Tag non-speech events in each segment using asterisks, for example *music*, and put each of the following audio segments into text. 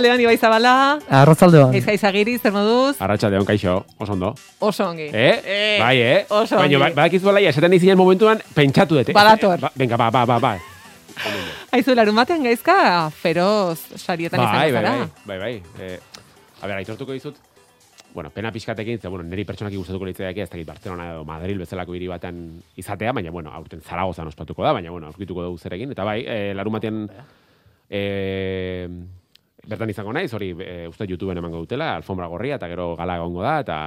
Arratxaldean, Ibai Zabala. Arratzaldean. Eiza izagiri, zer moduz? Arratxaldeon, kaixo, oso ondo. Oso ongi. Eh? Bai, eh? Oso Baina, ongi. ba, badakizu bala, esaten dizien momentuan, pentsatu dute. Badator. Ba, venga, ba, ba, ba, ba. Aizu, larun batean gaizka, feroz, sarietan Bai, izango bai, zara. bai, bai, bai. Eh, a ber, aitortuko dizut, bueno, pena pixkatekin, ze, bueno, niri pertsonak gustatuko litzaiake, ez dakit Barcelona edo Madrid bezalako hiri batean izatea, baina, bueno, aurten Zaragozan ospatuko da, baina, bueno, aurkituko dugu zerekin, eta bai, eh, larun batean, eh, bertan izango naiz, hori, eh, uste YouTubeen emango dutela, alfombra gorria, eta gero gala egongo da, eta...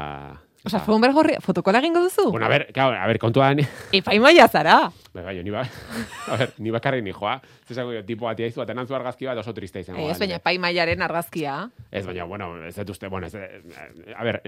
Osa, eta- Fonber gorri, fotokola egingo duzu? Bueno, a ver, claro, a ver, kontuan, Epaimaia zara. bai, bai, ni ba, *laughs* a ver, ni bakarrik ni joa, zesango jo, tipo bat iaizu, atenan zu argazki bat oso triste izango. Ez, baina nire. epaimaiaren argazkia. Ez, baina, bueno, ez dut uste, bueno, ez, a ver,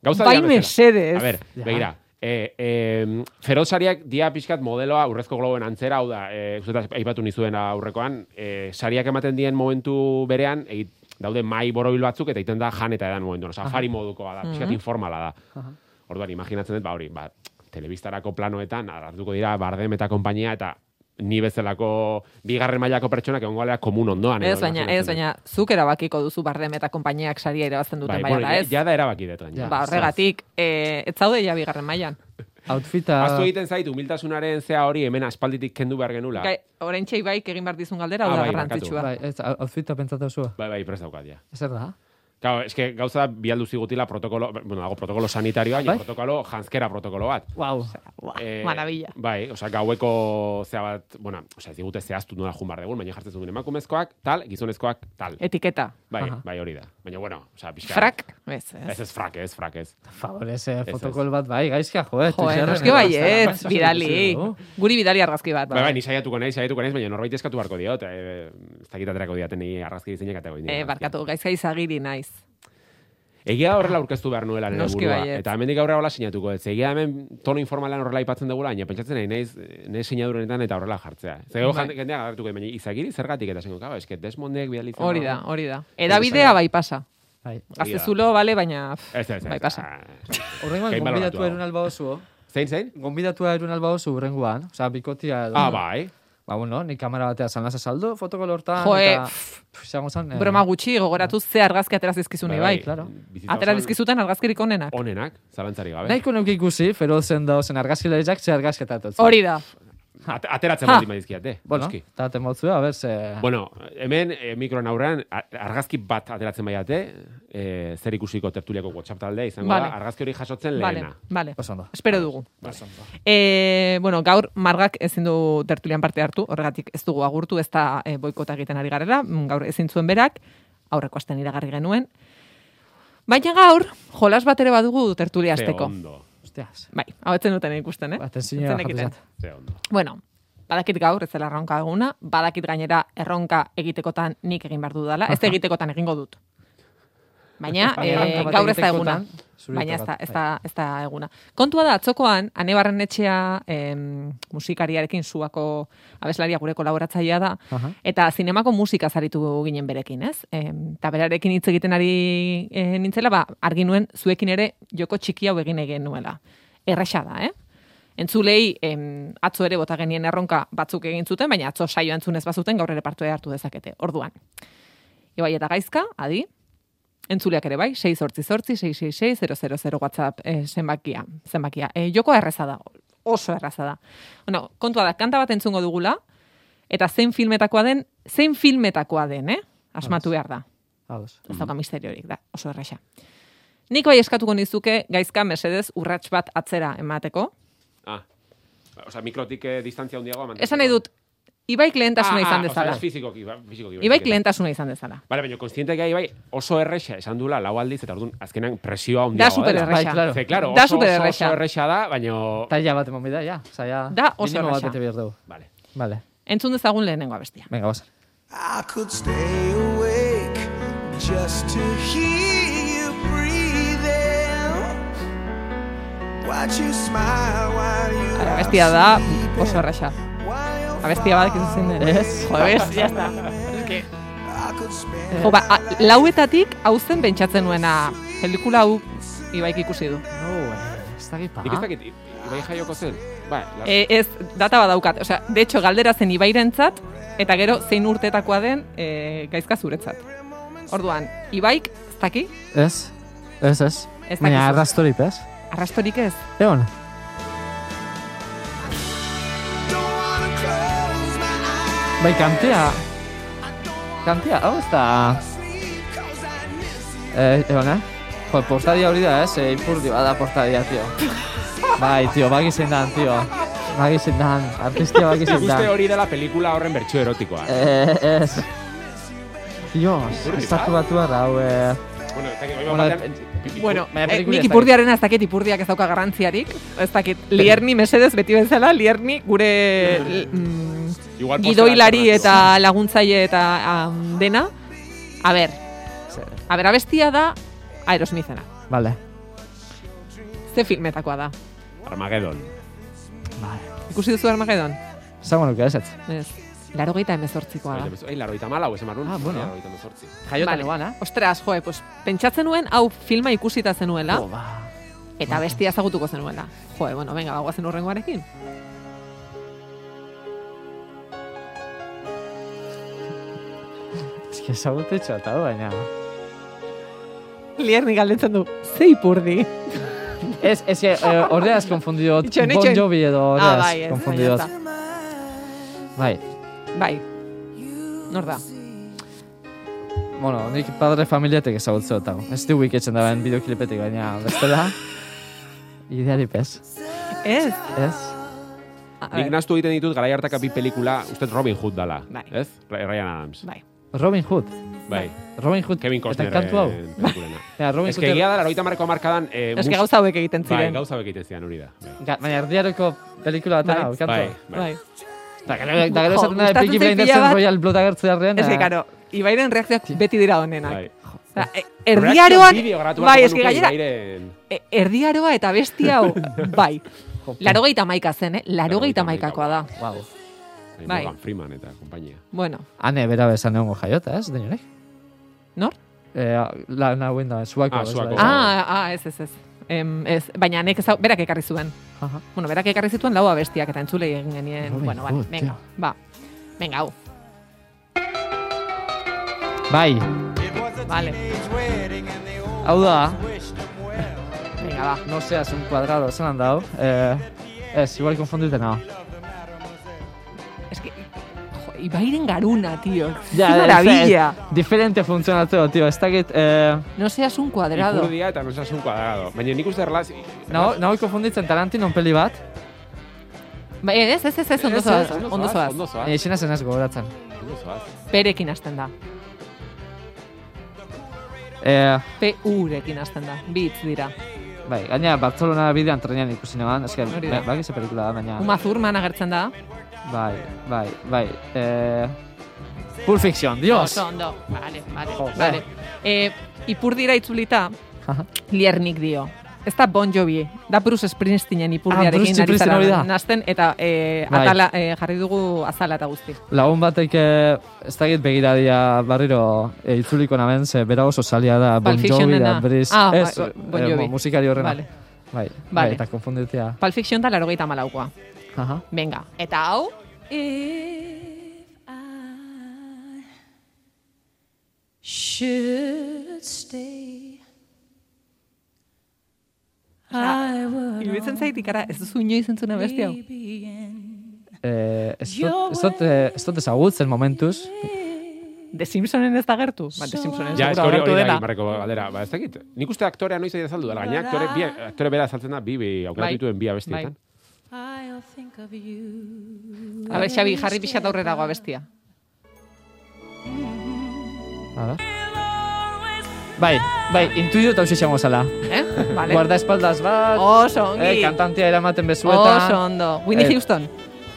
gauza Bai mesedez. A ver, Ja. begira, eh, eh, ferozariak dia pixkat modeloa urrezko globoen antzera, hau da, uste aipatu nizuen aurrekoan, eh, sariak ematen dien momentu berean, egit, daude mai borobil batzuk, eta egiten da jan eta edan momentu, no, safari modukoa da, pixkat informala da. Orduan, imaginatzen dut, ba, hori, ba, telebistarako planoetan, hartuko dira, bardem eta konpainia, eta ni bezalako bigarren mailako pertsonak egongo alea komun ondoan. Ez, baina, ez, baina, zuk erabakiko duzu bardem eta konpainiak saria irabazten duten Bai, bueno, ez? ja da erabaki dut, gainera. Ja. Ba, horregatik, eh, ez zaude ja bigarren mailan. Outfita... Aztu egiten zait, humiltasunaren zea hori hemen aspalditik kendu behar genula. Gai, orain baik egin behar dizun galdera, Ah, bai, garrantzitsua. Bai, ez, outfita pentsatu zua. Bai, bai, prest daukat, ja. Zer da? Claro, eske gauza da bialdu zigutila protokolo, bueno, dago protokolo sanitarioa, Bai? protokolo janskera protokolo bat. Wow. Eh, maravilla. Bai, osea, gaueko zea bat, bueno, osea, ez digute zehaztu nola jun behar dugun, baina jartzen zuen emakumezkoak, tal, gizonezkoak, tal. Etiketa. Bai, Aha. bai hori da. Baina, bueno, osea, pixka. Frak? Ez, Ez ez. ez frak, ez, frak, ez. Favorez, eh, Ez, fotokol bat, bai, gaizkia, jo, eh. Jo, Twitterren noski bai, ez, bidali. Guri bidali argazki bat. Bai, bai, ni saiatuko naiz, saiatuko naiz, baina norbait eskatu beharko diot, eh, ez dakit aterako diaten ni argazki diseñak ateko Eh, barkatu, gaizka izagiri naiz. Egia horrela aurkeztu behar nuela nire burua. Eta hemendik aurrera hola sinatuko ez. Egia hemen tono informalean horrela aipatzen dugula, baina pentsatzen nahi naiz, nire sinadurenetan eta horrela jartzea. Zego Bai. bai. jendeak agertuko, baina izagiri zergatik eta zengo, kaba, eske desmondek bidalitzen. Hori da, hori da. Edabidea bai pasa. Bai. Gaztezulo, bale, baina... Ez, ez, ez. Bai pasa. Ah, Horrengoan, Gain gonbidatu baloratu erun alba oso. Zein, zein? Gonbidatua erun alba oso urrengoan. Osa, bikotia. Ah, bai. Ba, bueno, ni kamera batea zan lasa saldo, fotokol hortan. Jo, eta... pff, zan... eh, Broma gutxi, gogoratu ze argazki ateraz dizkizun Bai, bai. claro. Atera dizkizuten argazkirik onenak. Onenak, zalantzari gabe. Nahiko nuke ikusi, ferozen da ozen argazkilarizak ze argazketatu. Hori da. Ate- ateratzen baldin badizkiate. Bueno, noski. eta temotzu, a ber, ze... Bueno, hemen e, mikroen aurrean a- argazki bat ateratzen baiate, e, zer ikusiko tertuliako WhatsApp taldea izango Vale. da, argazki hori jasotzen Vale, lehena. vale. Ondo. Espero dugu. Ondo. E, bueno, gaur margak ezin du tertulian parte hartu, horregatik ez dugu agurtu, ez da e, boikota egiten ari garela, mm, gaur ezin zuen berak, aurreko astean iragarri genuen. Baina gaur, jolas bat ere badugu tertulia Ze asteko. Hostias. Bai, hau etzen duten ikusten, eh? Atentzioa Ez jarri zenekiten. zat. ze ondo. Bueno, badakit gaur, ez dela erronka eguna, badakit gainera erronka egitekotan nik egin behar dudala, ez *laughs* egitekotan egingo dut. Baina, bat gaur ez da eguna. Baina ez da, ez, da, ez da eguna. Kontua da, atzokoan, ane barren etxea em, musikariarekin zuako abeslaria gure kolaboratzailea da, Aha. eta zinemako musika zaritu ginen berekin, ez? Em, eta berarekin hitz egiten ari e, nintzela, ba, argi nuen zuekin ere joko txiki hau egin egin nuela. Erresa da, eh? Entzulei em, atzo ere bota genien erronka batzuk egin zuten, baina atzo saio entzunez bazuten gaur ere parte hartu dezakete. Orduan. Ibai eta gaizka, adi, entzuleak ere bai, 6 sortzi sortzi, 666 000 WhatsApp eh, zenbakia. zenbakia. E, joko erraza da, oso erraza da. Bueno, kontua da, kanta bat entzungo dugula, eta zein filmetakoa den, zein filmetakoa den, eh? Asmatu behar da. Ados. Ez dauka misteriorik da, oso erresa. Nik bai eskatuko nizuke gaizka mesedez urrats bat atzera emateko. Ah, osea, mikrotik eh, distantzia handiagoa mantentzeko. Esan nahi dut, Ibaik lehentasuna ah, izan ah, dezala. Ez fizikoki, fizikoki. Ibaik lehentasuna izan dezala. Vale, baina konstiente gai bai oso erresa esan dula lau aldiz, eta orduan azkenan presioa Da handiagoa super dela. Bai, claro. Ze, claro, Da oso, super oso, erresa. oso erresa da, baina... Taila bat emon bida, ja. Osa, ja. Da oso bat behar dugu. Vale. Vale. Entzun dezagun lehenengo abestia. Venga, bazen. I could stay awake just to hear you breathing. Watch you smile while you are Abestia da sleeping. oso erresa. Abestia bat ikizu zein den. Ez. Jo, ez, spend Jo, ba, a, lauetatik hau zen pentsatzen nuena pelikula hau Ibaik ikusi du. No, eh, ez da gipa. Nik ez dakit, Ibai jaioko zen? Ba, la... E, ez, data badaukat. Osea, de hecho, galdera zen Ibairentzat, eta gero zein urtetakoa den e, gaizka zuretzat. Orduan, Ibaik, ez daki, Ez, ez, ez. Ez Baina dakizu. arrastorip, ez? arrastorik ez. Egon. Bai, kantea... Kantea, hau ez da... Eh, egon, eh? Jo, portadia hori da, ez? Eh, ipurdi bada portadia, tio. Bai, tio, baki zein dan, tio. Baki zein dan, artistia baki zein Uste dan. hori dela pelikula horren bertso erotikoa. Eh, ez. Dios, estatu batu hau, eh... Bueno, ez dakit, Bueno, batean- Bueno, eh, nik ipurdiaren ez dakit ipurdiak ez dauka garrantziarik. Ez dakit, lierni mesedez beti bezala, lierni gure l- mm, gidoilari alternatibo. eta laguntzaile eta am, dena. A ber, a ber, abestia da Aerosmithena. Vale. Ze filmetakoa da. Armageddon. Vale. Ikusi duzu Armageddon? Zango nuke, ez ez? Ez. Laro gehieta emezortzikoa da. Ei, laroita malau, esan marrun. Ah, bueno. Laroita mezortzi. Jaiotan Vale. eguan, eh? Ostras, joe, pues, pentsatzen nuen, hau filma ikusita zenuela, Jo, ba. eta bestia ezagutuko zenuela. Joe, bueno, venga, bagoazen urrengoarekin. Ez que ezagutu txota, baina... Lierni galdetzen du, ze ipurdi? *laughs* Ez, ez que, eh, horreaz konfundiot Itxoin, Bon itxoin. Jovi edo Ah, horreaz bai, baina Bai, Bai. Nor da? bueno, nik padre familiatek ezagutzen dut hau. Ez du wiketzen daben bideoklipetik, baina bestela... Ideari pez. Ez? Ez? A Nik ber, naztu egiten ditut garai hartaka bi pelikula, uste Robin Hood dala. Bai. Ez? Ryan Adams. Bai. Robin Hood. Bai. Robin Hood. Kevin Costner. Eta kantu hau. Ja, Robin Ez Hood. que egia da, laroita marko markadan... Eh, Ez que mus- gauza hauek egiten Bai, ziren. gauza hauek egiten zian hori da. Bai. Ga- Baina erdiareko pelikula bat Bai. hau, kantu. Bai, bai. Bai. Da gero, da esaten da Peaky Blindersen. Royal Blood agertze harrean. Ez que, karo, Ibairen reakzioak beti dira honenak. Bai. Osea, e- erdiaroan, bai, eske nuke gainera, e- erdiaroa eta bestia hau, *laughs* bai. Larogeita maika zen, eh? Larogeita maikakoa da. Wow. Bai. Morgan Freeman eta kompainia. Bueno, Hane bera bezan egongo jaiota, ez, denorek? nor? Eh, la nauen da, suako. Ah, ez Suako. Ah, ah, ez, ez, ez. Em, ez, baina nek ezau, berak ekarri zuen. Aha. Bueno, berak ekarri zituen lau abestiak eta entzulei egin genien. Robin bueno, vale, venga, ba. Venga, hau. Bai, Vale, hau da, venga, ba. no seas un cuadrado, zelan dau. Eh, ez, igual konfunditen hau. Ibairen garuna, tío. Ja, Qué maravilla. ez, Diferente funtzionatzeo, tio, ez dakit, eh, No seas un cuadrado. Ipurdia eta nosasun kuadrado. Baina nik uste erlaz... nago, nago konfunditzen Tarantinon peli bat, Ba, ez, ez, ez, ez, ondo zoaz, ondo zoaz. Ondo zoaz. baina izenaz enaz gogoratzen. Ondo zoaz. Perekin hasten da. Eh, P-urekin hasten da. Bi hitz dira. bai, gaina Barcelona bidean trenean ikusi neban, eske, bai, ze pelikula da, baina... Uma Thurman agertzen da. Bai, bai, bai. Eh, Pulp Fiction, dios! Oso ondo. Vale, vale, Jo, vale. Eh, ipurdira itzulita, Aha. liernik dio. Ez da Bon Jovi, da Bruce Springsteenen ipurdiarekin Bruce ari Springsteen hori da. zara nazten, eta eh, Bai. atala, eh, jarri dugu azala eta guzti. Lagun batek eh, ez dakit begiradia barriro eh, itzuliko naben, ze bera oso salia da Bon Jovi da. Briz. Ah, ez, Bon eh, Jovi. musikari horrena. Vale. Bai, Vale. bai, eta konfunditea. Pulp Fiction da larogeita malaukoa. Aha. Venga, eta hau, should stay. I would iruditzen zait ikara, ez duzu inoiz entzuna beste hau. Eh, ez dut, ez dut, eh, ez dut ezagutzen momentuz. The Simpsonen ez da gertu? Ba, The Simpsonen Ja, ez seguro hori agertu hori da dela. Imarreko galdera. Ba, ez dakit. Nik uste aktorea noiz ari azaldu dela. Gaina aktore, bi, aktore bera azaltzen da, bi, bi aukeratu Bai. dituen bi abestietan. I'll think of you. A ber, Xabi, jarri pixat aurrera goa bestia. A ver. Bai, bai, intuitu eta hausia xango zala. Eh? Vale. Guarda espaldas bat, Oso ongi. eh, kantantea eramaten bezueta. Oso ondo. Winnie Eh, Houston.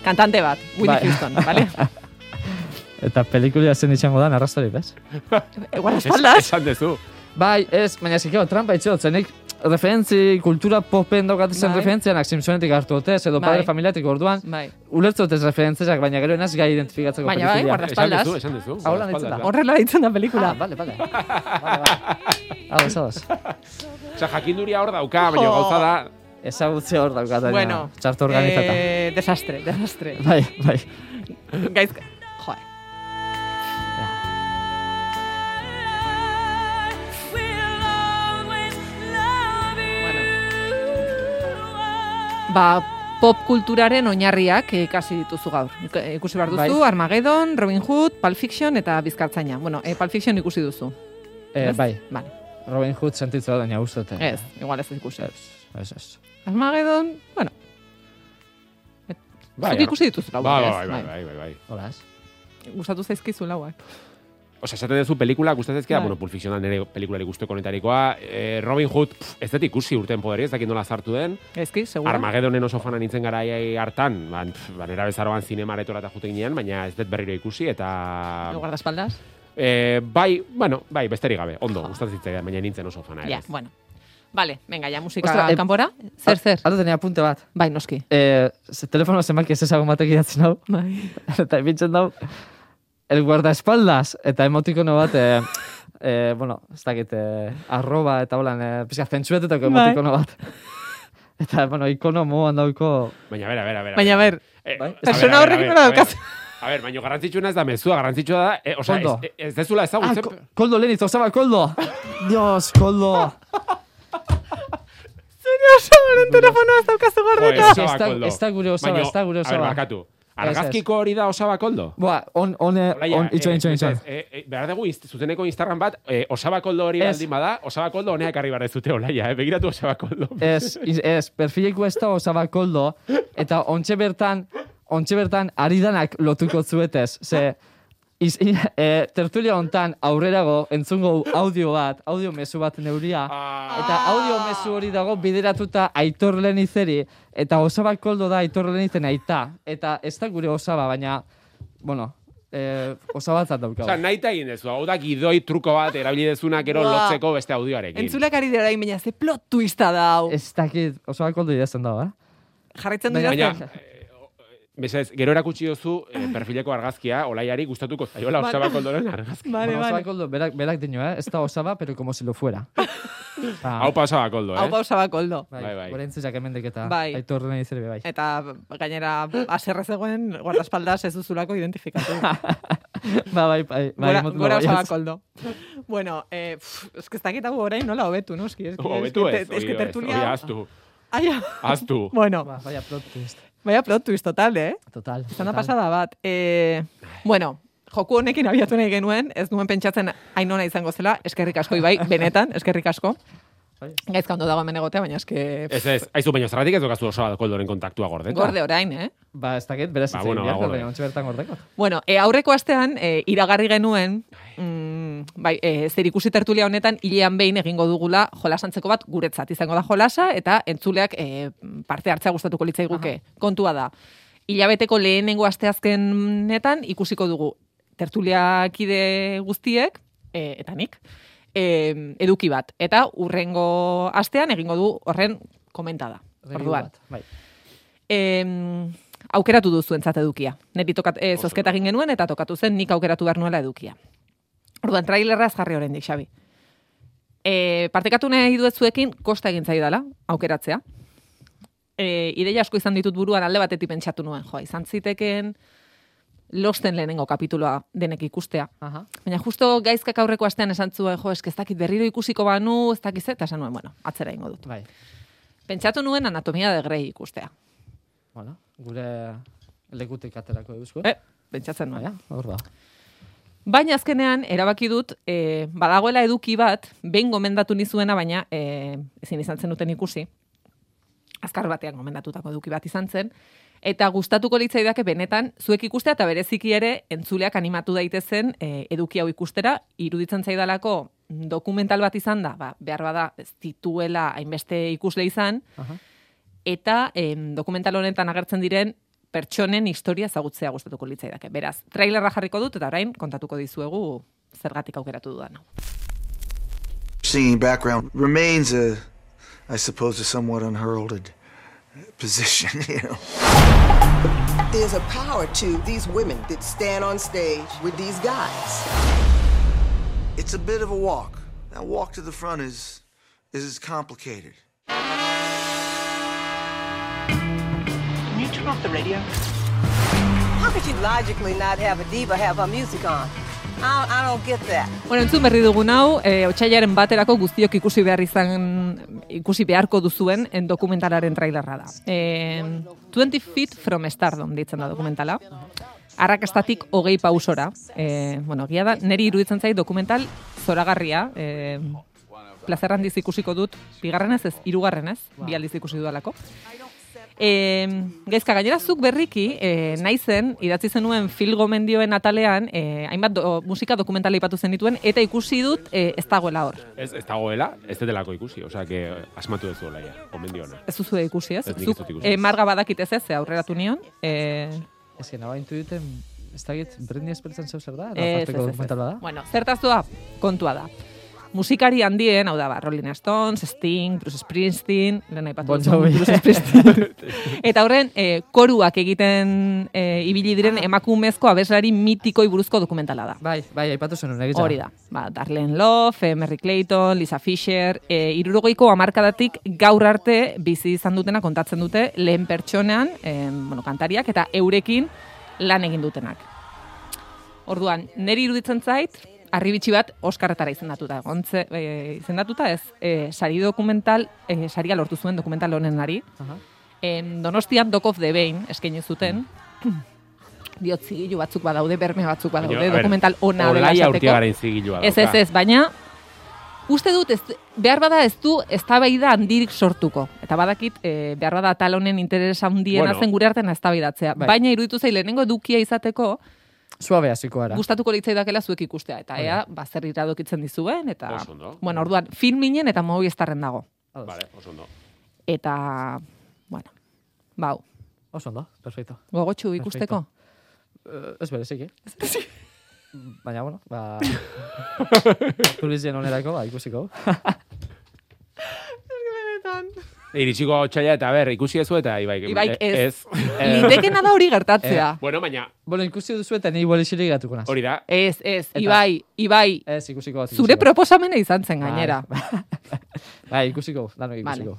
Kantante bat. Winnie Bai. Houston, vale? *laughs* Eta pelikulia zen izango da, narrastorik, bez? Igual Es- espaldas. Esan dezu. Bai, ez, baina zikio, trampa itxot, zenik referentzi, kultura popen daukatzen Bai. referentzianak Simpsonetik hartu dutez, edo Bai. padre familiatik orduan, Bai. ulertzu dutez referentziak, baina gero enaz gai identifikatzeko Baina bai, pelikulia. guarda- Esan espaldas. dezu, esan. Hau lan Espaldas, ditzen da. da. Horrela ditzen da pelikula. Ah, vale, vale. vale, vale. Ados, ados. Osea, jakinduria hor dauka, baina gauza da... Ezagutze hor daukat, baina bueno, txarto organizata. Eh, desastre, desastre. Bai, bai. Gaizka. Ba, pop kulturaren oinarriak ikasi dituzu gaur. Ik- Ikusi behar duzu, Bai. Armageddon, Robin Hood, Pulp Fiction eta Bizkartzaina. Bueno, e, Pulp Fiction ikusi duzu. Eh, ez? bai, Vale. Robin Hood sentitzu da, baina dut. Ez, igual ez ikusi. Ez, ez, ez. Armageddon, bueno, Bai, ikusi dituzu Bai, lauak, bai, ez? bai, bai, bai, bai. Hola, ez? Gustatu zaizkizu lauak. Osa, esaten duzu pelikula gustatzen ezkera, Bai. bueno, Pulp Fiction da nire pelikulari guztuko honetarikoa. Eh, Robin Hood, pff, ez dut ikusi urten poderi, ez dakit nola sartu den. Ezki, segura? Armagedonen oso fana nintzen garai hartan, ban, pff, ba, nera bezaroan zinemaretora eta juten ginean, baina ez dut berriro ikusi, eta... No guardaespaldas? Eh, bai, bueno, bai, besterik gabe, ondo, gustatzen baina nintzen oso fana. Ja, bueno. Vale, venga, ja musika Ostra, eh, kanpora. Zer, zer? Aldo tenía apunte bat. Bai, noski. Eh, ze telefono zenbaki ez ezagun batek idatzen hau. Bai. *laughs* eta ipintzen dau, el guardaespaldas, eta emotikono bat, eh, eh, bueno, ez dakit, eh, arroba eta holan, eh, pizka zentsuetetako Bai. emotikono bat. *laughs* eta, bueno, ikono moan dauko... Baina, bera, bera, bera. Baina, a ber, Eh, Bai. a ver, Persona a ver, horrekin a ver, nola a ver. daukaz? A ver, baina garrantzitsuena ez da mezua, garrantzitsua da, eh, oza, Ondo. ez, ez dezula Ah, ezagutzen. ko- koldo Lenitz, osaba, koldo! *laughs* Dios, koldo! Osoaren telefonoa ez daukazu gordeta. Ez da- koldo. da gure osaba, ez da gure A osaba. barkatu. Ez, ez. Argazkiko hori da osaba koldo? Boa, on, on, eh, on, itxoin, itxoin, itxoin. eh, eh, behar dugu zuzeneko Instagram bat, eh, osaba koldo hori baldin bada, osaba koldo honeak arri behar dezute olaia, eh? begiratu osaba koldo. Ez, ez, perfileko ez da osaba koldo, eta ontxe bertan, ontxe bertan ari danak lotuko zuetez, ze, iz, *laughs* e, tertulia hontan aurrerago entzungo audio bat, audio mezu bat neuria, Ah, eta audio mezu hori dago bideratuta aitor lenizeri, eta osaba koldo da aitor lenizen aita, eta ez da gure osaba, baina, bueno, e, osabatzat daukagu. Osa, nahi eta egin dezu, hau da gidoi truko bat erabili dezuna gero Buah. lotzeko beste audioarekin. Entzulek ari dira baina ze plot twista da hau. Ez dakit, osaba koldo idazten dago, eh? Jarraitzen Baina- dira Baina, Bezez, gero erakutsi dozu eh, perfileko argazkia, olaiari gustatuko zaiola Vale. osaba koldoren argazkia. Vale, bueno, osaba vale. koldo, berak, berak dino, eh? Ez da osaba, pero como si lo fuera. *laughs* Ah, Hau pa osaba koldo, eh? Hau pausa bakoldo. Bai, bai. Gorentzizak hemendik eta Bai. aitor lenizeri bai. Eta gainera aserre zegoen guardaespaldas ez duzulako identifikatu. *laughs* ba, bai, bai, bai, Gora, gora baietz. osabakoldo. bueno, eh, pff, es que ez dakit hau orain nola hobetu, noski. Es que, Hobetu es ez, que, te- es que hori ez, hori aztu, Ai, ah, aztu. bueno, Ba, vaya plot twist. Vaya plot twist total, eh? Total. Total. pasada bat. Eh, bueno, joku honekin abiatu nahi genuen, ez nuen pentsatzen ainona izango zela, eskerrik asko ibai, benetan, eskerrik asko. Bai. Gaizka ondo dago hemen egotea, baina eske Ez ez, aizu baina zerratik ez dokazu osaba koldoren kontaktua gordeta. gorde orain, eh? Ba, ez dakit, berez Ba, bueno, ba, gorde. baina ontsi bertan gordeko. Bueno, e, aurreko astean e, iragarri genuen, mm, bai, e, zer ikusi tertulia honetan hilean behin egingo dugula jolasantzeko bat guretzat izango da jolasa eta entzuleak e, parte hartzea gustatuko litzaiguke. Kontua da. Hilabeteko lehenengo asteazkenetan ikusiko dugu tertuliakide guztiek e, eta nik e, eduki bat eta urrengo astean egingo du horren komentada. Orduan, Bai. em, aukeratu duzu entzat edukia. Neri tokat, e, zozketa egin genuen eta tokatu zen nik aukeratu behar nuela edukia. Orduan, trailerra ez jarri oraindik Xabi. E, partekatu nahi duet zuekin, kosta egin zaidala, aukeratzea. E, ideia asko izan ditut buruan alde batetik pentsatu nuen, jo, izan zitekeen losten lehenengo kapituloa denek ikustea. Aha. Baina justo gaizkak aurreko astean esan zuen, jo, eske ez dakit berriro ikusiko banu, ez dakit eta esan nuen, bueno, atzera ingo dut. Bai. Pentsatu nuen anatomia de Grey ikustea. Bueno, gure lekutik aterako eusko. Eh, pentsatzen nuen. Baina, hor da. Baina azkenean erabaki dut e, badagoela eduki bat behin gomendatu nizuena baina e, ezin izan zen duten ikusi. Azkar batean gomendatutako eduki bat izan zen eta gustatuko litzaidake benetan zuek ikustea eta bereziki ere entzuleak animatu daitezen e, eduki hau ikustera iruditzen zaidalako dokumental bat izan da, ba, behar bada ez dituela hainbeste ikusle izan, Aha. eta em, dokumental honetan agertzen diren pertsonen historia ezagutzea gustatuko litzaidake. Beraz, trailerra jarriko dut eta orain kontatuko dizuegu zergatik aukeratu dudan. hau. Singing background remains a, I suppose, a somewhat unheralded position, *laughs* you know. There's a power to these women that stand on stage with these guys. It's a bit of a walk. That walk to the front is is complicated. Can you turn off the radio? How could you logically not have a diva have her music on? I, I don't get that. Bueno, entzun berri dugun hau, e, otxailaren baterako guztiok ikusi behar izan, ikusi beharko duzuen en dokumentalaren trailerra da. E, 20 Feet from Stardom ditzen da dokumentala. Arrakastatik hogei pausora. E, bueno, gia da, neri iruditzen zait dokumental zoragarria. E, plazer handiz ikusiko dut, bigarrenez ez, hirugarrenez, bi aldiz ikusi dudalako. E, gaizka, gainera zuk berriki, e, naizen, idatzi zenuen Phil Gomendioen atalean, e, hainbat do, musika dokumentala ipatu zen dituen, eta ikusi dut e, ez dagoela hor. Ez, ez dagoela, ez delako ikusi, osea, que asmatu duzuela ja, gomendio ona. Ez duzu ikusi, ez? Ez, ez Zuk ikusi. e, marga badakit ez ez, aurreratu nion. E, Ez que nabaintu duten, ez da git, Britney Spearsen zeu zer da? Eta ez, ez, ez, ez. Bueno, zertaz doa, kontua da. Musikari handien, hau da, ba, Rolling Stones, Sting, Bruce Springsteen, lehen aipatu Bon. Bruce Springsteen. *laughs* Eta horren, e, koruak egiten e, ibili diren emakumezko abeslari mitikoi buruzko dokumentala da. Bai, bai, aipatu zenun, egitza. Hori da. Ba, Darlene Love, eh, Merry Clayton, Lisa Fisher, e, irurogeiko amarkadatik gaur arte bizi izan dutena kontatzen dute lehen pertsonean, e, bueno, kantariak eta eurekin lan egin dutenak. Orduan, neri iruditzen zait, arribitxi bat Oskarretara izendatuta. Gontze, e, izendatuta ez, e, sari dokumental, e, saria lortu zuen dokumental honenari. Aha. En Donostian Dock of the Bain eskaini zuten. Diot zigilu batzuk badaude, berme batzuk badaude, ber, dokumental ona dela esateko. Ez, ez, ez, baina uste dut, ez, behar bada ez du eztabaida handirik sortuko. Eta badakit, e, behar bada tal honen interesa handiena Bueno. zen gure artean eztabaidatzea. Bai. Baina iruditu zai lehenengo edukia izateko, Suabe hasiko gara. gustatuko litzaidakela zuek ikustea. Eta ea, ba, zer iradokitzen dizuen, eta... Oso ondo. Bueno, orduan, filminen eta mogi estarren dago. Vale, oso ondo. Eta, bueno, bau, Oso ondo, perfecto. gogotxu ikusteko. Uh, ez berezik, eh? Baina, bueno, ba... *laughs* Tulizien onerako, ba, ikusiko. *laughs* Iritsiko txaila eta ber, ikusi ezu eta Ibaik. Ibaik eh, ez. *laughs* Litekena da hori gertatzea. Bueno, baina bueno, ikusi duzu eta ni igual isirik gatuko naz. hori da, Ez, ez, Eta- Ibai, Ibai, Ez, ikusiko bat. zure ikusiko. proposamena izan zen gainera. Bai, *laughs* ikusiko, danok ikusiko.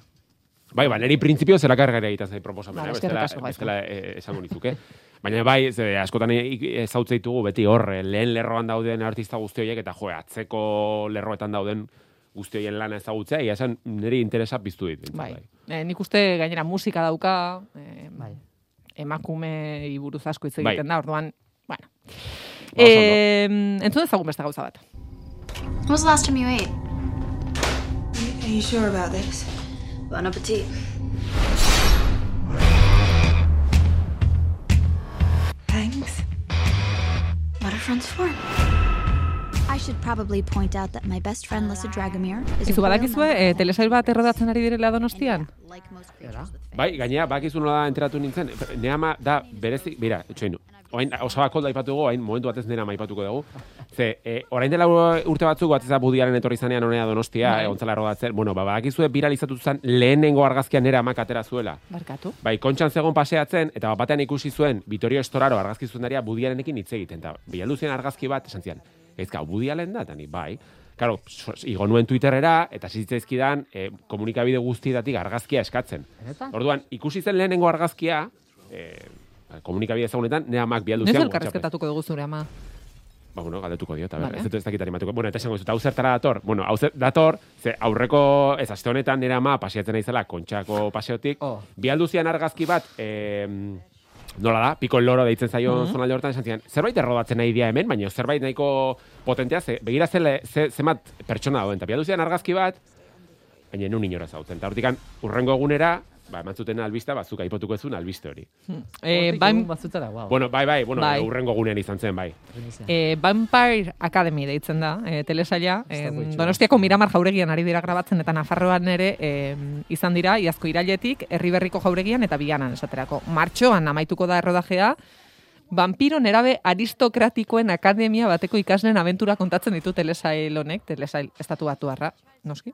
bai, ba, neri printzipio zera kargara egiten zait proposamena, Vale, bestela, eskerrik asko, bestela eh, esango nizuke. Baina bai, ze, askotan ezautze ditugu beti hor, eh, lehen lerroan dauden artista guzti horiek eta jo, atzeko lerroetan dauden guzti horien lana ezagutzea, ia esan niri interesa piztu dit. behintzat, Bai. Eh, nik uste gainera musika dauka, eh, Bai. emakume buruz asko hitz Bai. egiten da, orduan, bueno. Ba, ondo. Eh, entzun ezagun beste gauza bat. When was the last time you ate? Are you sure about this? Bon appetit. Thanks. What are friends for? Izu badakizue, eh, the telesail bat errodatzen ari direla donostian? Bai, gainera, bakizu nola enteratu nintzen, neama da berezik, bira, etxoin, oain, osabako da ipatu dugu, hain momentu batez nera maipatuko dugu. Ze, e, orain dela urte batzuk, batzeza budiaren etorri zanean honea donostia, Bai. e, ontzala rodatzen, bueno, ba, bakizue viralizatu zen lehenengo argazkia nera amak atera zuela. Barkatu. Bai, kontxan zegoen paseatzen, eta bat batean ikusi zuen Vitorio Estoraro argazki zuzendaria budiarenekin hitz egiten, eta bialdu zien argazki bat, esan zian, ezka, budialen da, eta ni, bai. Karo, igo nuen Twitterera, eta zitzaizkidan e, komunikabide guztietatik argazkia eskatzen. Benetan? Orduan, ikusi zen lehenengo argazkia, e, komunikabide ezagunetan, nire amak bialdu Noiz zian. elkarrezketatuko dugu zure ama? Ba, bueno, galdetuko diot, a ber, Vale. ez dut ez dakit animatuko. Bueno, eta esango dizut, hau zertara dator? Bueno, hau dator, ze aurreko, ez aste honetan nire ama pasiatzen naizela kontxako paseotik, Oh. bialdu zian argazki bat, eh, nola da, piko loro deitzen zaio Mhm. zonalde hortan, esan zian, zerbait errodatzen nahi dia hemen, baina zerbait nahiko potentea, ze, begira zele, ze, zemat pertsona dauden, eta bialdu zian argazki bat, baina nun inora zautzen. Eta hortikan, urrengo egunera, ba, eman zuten albista, batzuk aipatuko ezun albiste hori. Eh, Hortik Vam- egun batzutara, wow. Bueno, bai, bai, bueno, Bai. urrengo gunean izan zen, bai. Eh, Vampire Academy deitzen da, eh, telesaila. Itxura. Donostiako Miramar jauregian ari dira grabatzen eta Nafarroan ere eh, izan dira, iazko irailetik, herriberriko jauregian eta biganan esaterako. Martxoan amaituko da errodajea, Vampiro nerabe aristokratikoen akademia bateko ikasleen abentura kontatzen ditu telesail honek, telesail estatu batuarra, noski.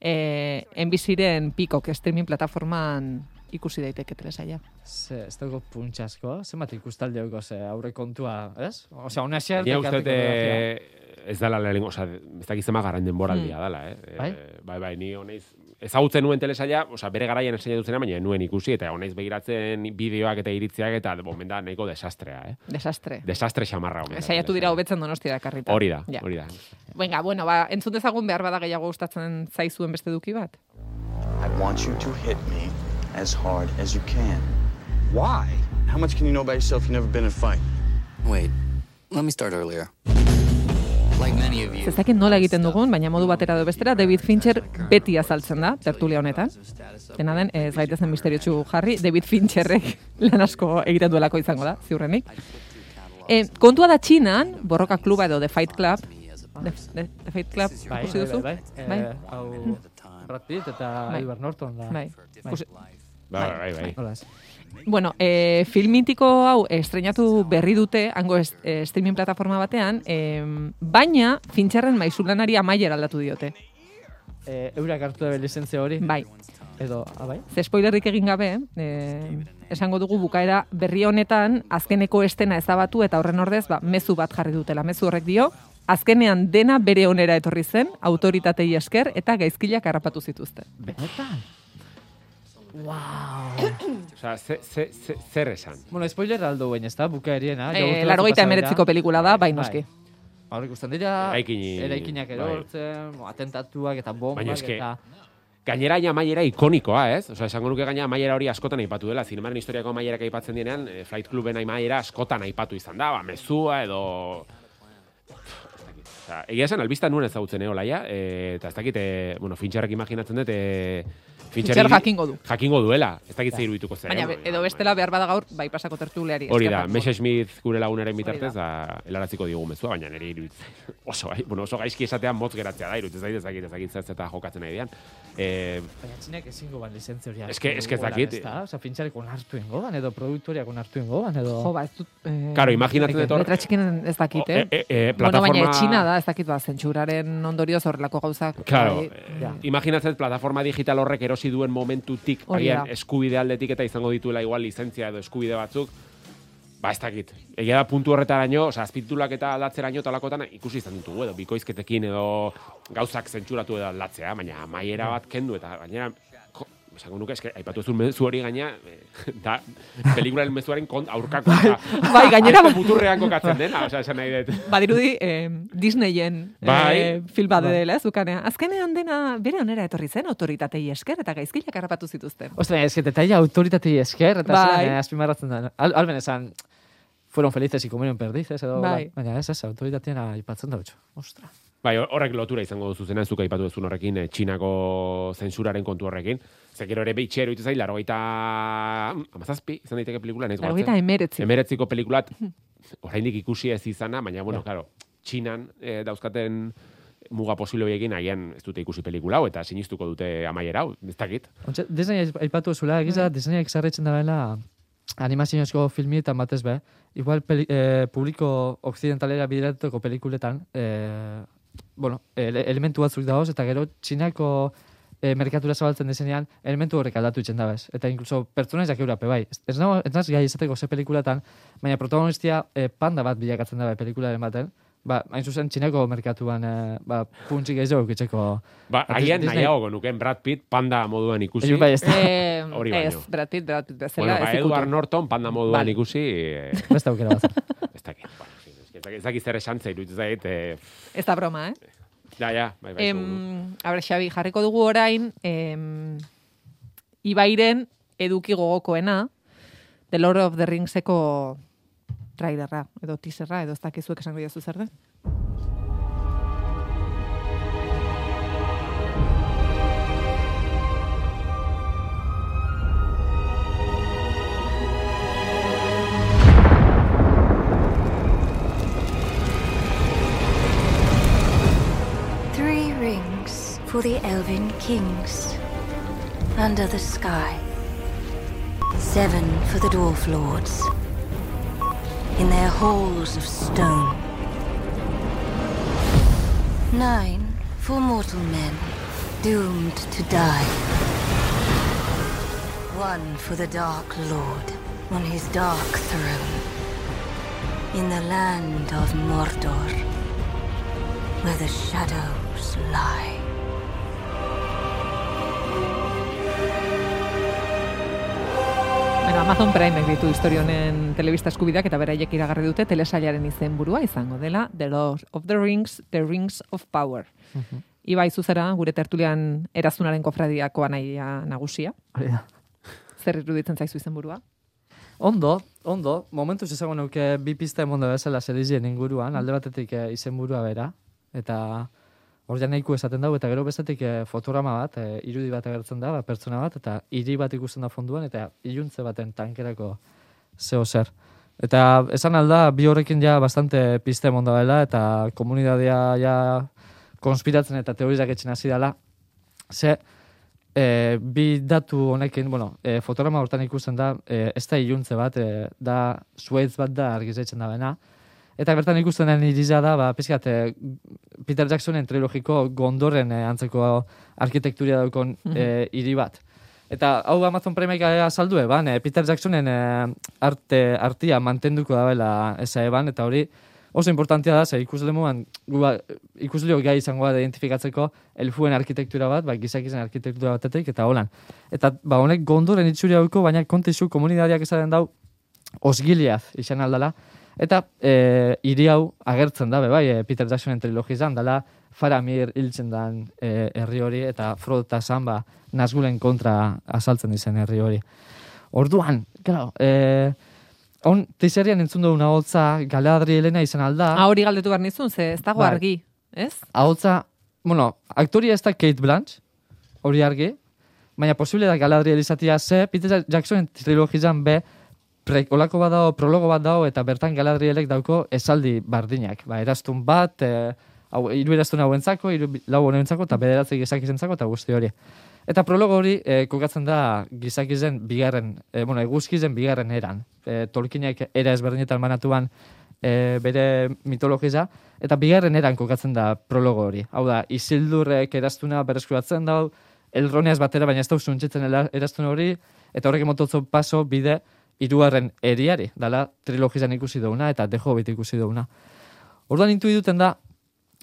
Eh, enbiziren Peacock streaming plataforman ikusi daiteke telesaila. Ze, ez dago puntxasko, zenbat ikustaldi hauko, ze aurre kontua, ez? Osea, una xer... Ni uste eh, ez dala lehenengo, osea, ez dakiz zema garain denboraldia Hmm. dala, eh? Bai? Eh, bai, bai, ni honeiz ezagutzen nuen telesaila, osea, bere garaian enseñatu zena, baina nuen ikusi, eta honaiz begiratzen bideoak eta iritziak, eta bomen da nahiko desastrea, eh? Desastre. Desastre xamarra. omen Saiatu dira hobetzen donostia karrita. Hori da, Ja. hori da. Venga, bueno, ba, entzun dezagun behar bada gehiago gustatzen zaizuen beste duki bat. I want you to hit me as hard as you can. Why? How much can you know about yourself? You've never been in a fight. Wait, let me start earlier. Like many of you, Ez dakit nola egiten dugun, baina modu batera edo bestera, David Fincher beti azaltzen da, tertulia honetan. Dena den, ez gaitezen misteriotsu jarri, David Fincherrek *laughs* lan asko egiten duelako izango da, ziurrenik. E, kontua da txinan, borroka kluba edo The Fight Club, The, The, The Fight Club, Bai, ikusi bai, duzu? bai, bai. Bai? Eh, hau Brad Pitt eta Bai. Edward Norton da. Bai. Ikusi- Bai, bai, bai. Hola, ez. Bueno, e, filmitiko hau estrenatu berri dute, hango est, e, streaming plataforma batean, e, baina Fincherren maizulanari amaier aldatu diote. Eh, eurak hartu dabe lizentzia hori? Bai. Edo, ah, bai? Ze spoilerrik egin gabe, e, esango dugu bukaera berri honetan azkeneko estena ezabatu eta horren ordez, ba, mezu bat jarri dutela. Mezu horrek dio, azkenean dena bere onera etorri zen, autoritatei esker eta gaizkilak harrapatu zituzten. Benetan? Osea, *coughs* ze, ze, ze, zer esan? Bueno, spoiler aldo baina, ez da, bukaeriena. E, Largoita emeretziko pelikula da, bai noski. Hor ikusten dira, Eraikini- eraikinak bai. erortzen, atentatuak eta bombak Baina eske, eta... Gainera ja amaiera ikonikoa, ez? Osea, esango nuke gaina amaiera hori askotan aipatu dela. Zinemaren historiako amaierak aipatzen dienean, eh, Flight Cluben amaiera askotan aipatu izan da, ba, mezua edo... Osea, egia esan, albista nuen ezagutzen eolaia, e, eta ez dakit, e, bueno, Fincherrek imaginatzen dut, e, Fincher jakingo du. Jakingo duela, ez dakit zer irudituko zen. Baina, edo bestela behar bada gaur, bai pasako tertuleari. Hori da. Meshe Smith gure lagunaren bitartez, da, helaraziko digu mezua, baina nire iruditzen. *laughs* Oso, gai- bueno, oso gaizki esatea motz geratzea da, iruditzen zait, ez dakit, ez dakit zer zeta jokatzen nahi dian. E, Baina txinek ezingo ban lizentzia hori. Eske- hartu eske ez dakit. ez da? Osa, pintxarek onartu ingo ban, edo produktoriak onartu ingo ban, edo... Jo, ba, ez dut... Eh, Karo, imaginatzen dut hor- Letra txikinen ez dakit, eh? E, e, e, Bueno, baina plataforma- etxina da, ez dakit, ba, zentsuraren ondorioz horrelako gauzak. Claro, bai, eh, imaginatzen plataforma digital horrek erosi duen momentutik, agian eskubide aldetik eta izango dituela igual lizentzia edo eskubide batzuk, ba ez dakit. Egia da puntu horretaraino, osea, azpitulak eta aldatzeraino talakotan ikusi izan ditugu edo bikoizketekin edo gauzak zentzuratu edo aldatzea, baina amaiera bat kendu eta gainera esango nuke, eske, aipatu ez mezu hori gaina, eh, *laughs* da, pelikularen mezuaren kont, aurkako. Bai, gainera- Asko muturrean kokatzen dena, osea, esan nahi dut. Badirudi, eh, Disneyen Bai. eh, film bat dela, ez. Azkenean dena bere onera etorri zen, autoritatei esker eta gaizkilak harrapatu zituzten. Ostra, ez que detaila autoritatei esker, eta Bai. bai. zelan, azpimarratzen da. Al, alben esan, fueron felices y comieron perdices, edo... Bai. Baina ez, ez, autoritatean aipatzen da. Ostra. Bai, horrek lotura izango duzu zena, zuk aipatu duzun horrekin, eh, Txinako zentsuraren kontu horrekin. Ze gero ere behitxe eroitu zai, laro amazazpi, izan daiteke pelikula, nahiz Laurogeita emeretzi. Emeretziko pelikulat, oraindik ikusi ez izana, baina, bueno, claro, Txinan eh, dauzkaten muga posible horiekin agian ez dute ikusi pelikula hau, eta sinistuko dute amaiera hau, ez dakit. Ontsa, Disney aipatu zula, egiza, Disneyek zarretzen dabeela animaziozko filmietan batez be, igual peli, eh, publiko occidentalera bideratuko pelikuletan, eh, bueno, ele, elementu batzuk dagoz, eta gero txinako eh, merkatura zabaltzen dezenean, elementu horrek aldatu itzen dabez. Eta inkluso pertsona ezak eurape, bai. Ez, ez, nago, ez naz gai izateko ze pelikulatan, baina protagonistia eh, panda bat bilakatzen dabe pelikularen baten, ba, hain zuzen txinako merkatuan eh, ba, puntxik ez dugu itzeko. Ba, agian nahiago nuken Brad Pitt panda moduan ikusi. Bai, ez da. Eh, *laughs* Hori ez. Brad Pitt, Brad Pitt bezala. Bueno, ba, ez. Edward Norton panda moduan Vale. ikusi. Eh, Beste aukera bat. ez dakit. Bueno, en fin, ez dakit- dakit zer esan zei, iruditzen zait. Eh, Ez da broma, eh? ja, ja, bai, bai. Em, a ber, Xabi, jarriko dugu orain, em, Ibairen eduki gogokoena, The Lord of the Ringseko trailerra, edo teaserra, edo ez dakizuek esango diazu zer den. Kings under the sky. Seven for the dwarf lords in their halls of stone. Nine for mortal men doomed to die. One for the Dark Lord on his dark throne in the land of Mordor where the shadows lie. Bueno, Amazon Prime ditu historia honen telebista eskubideak eta beraiek iragarri dute telesailaren izenburua izango dela The Lord of the Rings, The Rings of Power. Ibai zuzera, gure tertulian erazunaren kofradiako anaia nagusia. Hori da. Zer iruditzen zaizu izenburua? Ondo, ondo, momentuz ezagun nuke bi pista emonda bezala serizien inguruan, alde batetik eh, izenburua bera, eta ja nahiko esaten dago, eta gero bestetik eh, fotograma bat, eh, irudi bat agertzen da, ba, pertsona bat, eta hiri bat ikusten da fonduan, eta iluntze baten tankerako zeo zer. Eta esan alda, bi horrekin ja bastante piste emonda dela, eta komunidadea ja konspiratzen eta teorizak etxen hasi dela, ze, e, bi datu honekin, bueno, e, fotograma hortan ikusten da, e, ez da iluntze bat, e, da suez bat da argizetzen da bena. Eta bertan ikusten den iriza da, ba, pizkat, e, Peter Jacksonen trilogiko gondorren e, antzeko arkitekturia daukon e, hiri bat. Eta hau Amazon Primeek azaldu eban, Peter Jacksonen arte, artia mantenduko da bela eza eban, eta hori oso importantea da, ze ikusle moan, ba, ikusleo gai izango da identifikatzeko elfuen arkitektura bat, ba, gizakizen arkitektura batetik, eta holan. Eta ba, honek gondoren itxuri hauko, baina kontizu komunidadiak esaten dau osgiliaz izan aldala, eta e, hiri hau agertzen da, bai, e, Peter Jacksonen trilogizan, dala Faramir hiltzen dan e, herri hori, eta Frodo eta Sam, ba, Nazgulen kontra azaltzen dizen herri hori. Orduan, claro, e, on, tizerian entzun dugu ahotza Galadri Helena izan alda. Ah, hori galdetu behar nizun, ze ez dago Bai. argi, ez? Ahotza, bueno, aktoria ez da Kate Blanch, hori argi, baina posible da Galadriel izatea ze, Peter Jacksonen trilogizan be, pre, olako bat dago, prologo bat dago, eta bertan Galadrielek dauko esaldi bardinak. Ba, eraztun bat, e, hau, iru eraztun hauentzako, iru lau honentzako, eta bederatzi gizakizentzako, eta guzti hori. Eta prologo hori e, kokatzen da gizakizen bigarren, e, bueno, eguzkizen bigarren eran. E, Tolkienek era ezberdinetan banatuan e, bere mitologiza, eta bigarren eran kokatzen da prologo hori. Hau da, Isildurrek eraztuna bereskuratzen dau, Elroneaz batera, baina ez da usuntzitzen eraztun hori, eta horrek emototzo paso bide hirugarren eriari, dala trilogizan ikusi dauna, eta The Hobbit ikusi dauna. Orduan intu duten da,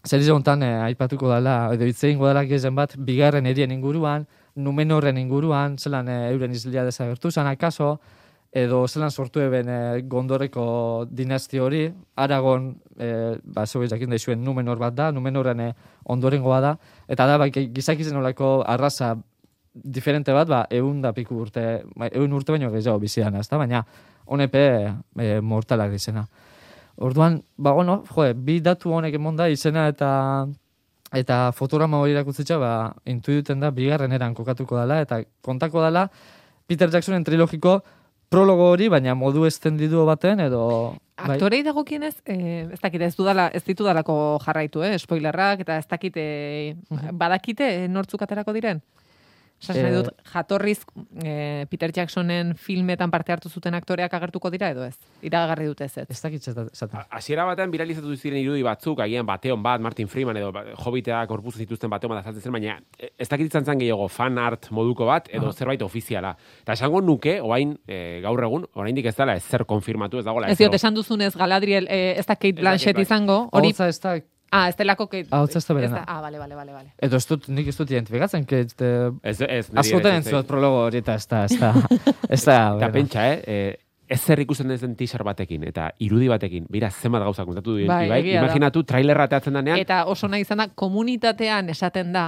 zer hontan eh, aipatuko dela, edo hitz egingo dela gezen bat, bigarren erien inguruan, Numenorren inguruan, zelan eh, euren izlia desagertu zan, akaso, edo zelan sortu eben eh, gondorreko dinasti hori, Aragon, eh, ba, zeu jakin daizuen Numenor bat da, Numenorren eh, ondorengoa da, eta da, bai, gizakizen olako arraza diferente bat, ba, egun da piku urte, ba, egun urte baino gehiago bizidan, ezta? baina honepe e, mortalak izena. Orduan, ba, bueno, joe, bi datu honek emonda izena eta eta fotograma hori irakutzitza, ba, intu duten da, bigarren eran kokatuko dela, eta kontako dela, Peter Jacksonen trilogiko prologo hori, baina modu estendidu baten, edo... bai. Aktorei dagokienez, eh, ez dakit, ez dudala, ez ditudalako jarraitu, eh, spoilerrak, eta ez dakite, badakite eh, nortzuk aterako diren? Eh, dut, jatorriz eh, Peter Jacksonen filmetan parte hartu zuten aktoreak agertuko dira edo ez? Iragarri dute ez ez. Ez dakit zaten. Hasiera batean viralizatu ziren irudi batzuk, agian bateon bat, Martin Freeman edo ba- Hobbiteak korpuzu zituzten bateon bat azaltzen zen, baina e, ez dakit izan zen gehiago fan art moduko bat edo Aha. zerbait ofiziala. Eta esango nuke, oain e, gaur egun, oraindik ez dela ezer konfirmatu, ez dagoela Ez diot, esan duzunez Galadriel, eh, ez da Kate Blanchett izango, hori... Ez da, Ah, ez delako Kate... Ahotsa ez da berena. Ah, bale, bale, bale, bale. edo ez dut, nik ez dut identifikatzen, que... Este, Ez, ez, Askotan entzuat prologo hori eta ez da, ez da, *laughs* ez da, Eta pentsa, eh, eh, ez zer ikusten ez den teaser batekin, eta irudi batekin, bira zenbat gauza kontatu duen, Bai, bai, imaginatu trailerra ateatzen denean, Eta oso nahi izan da, komunitatean esaten da,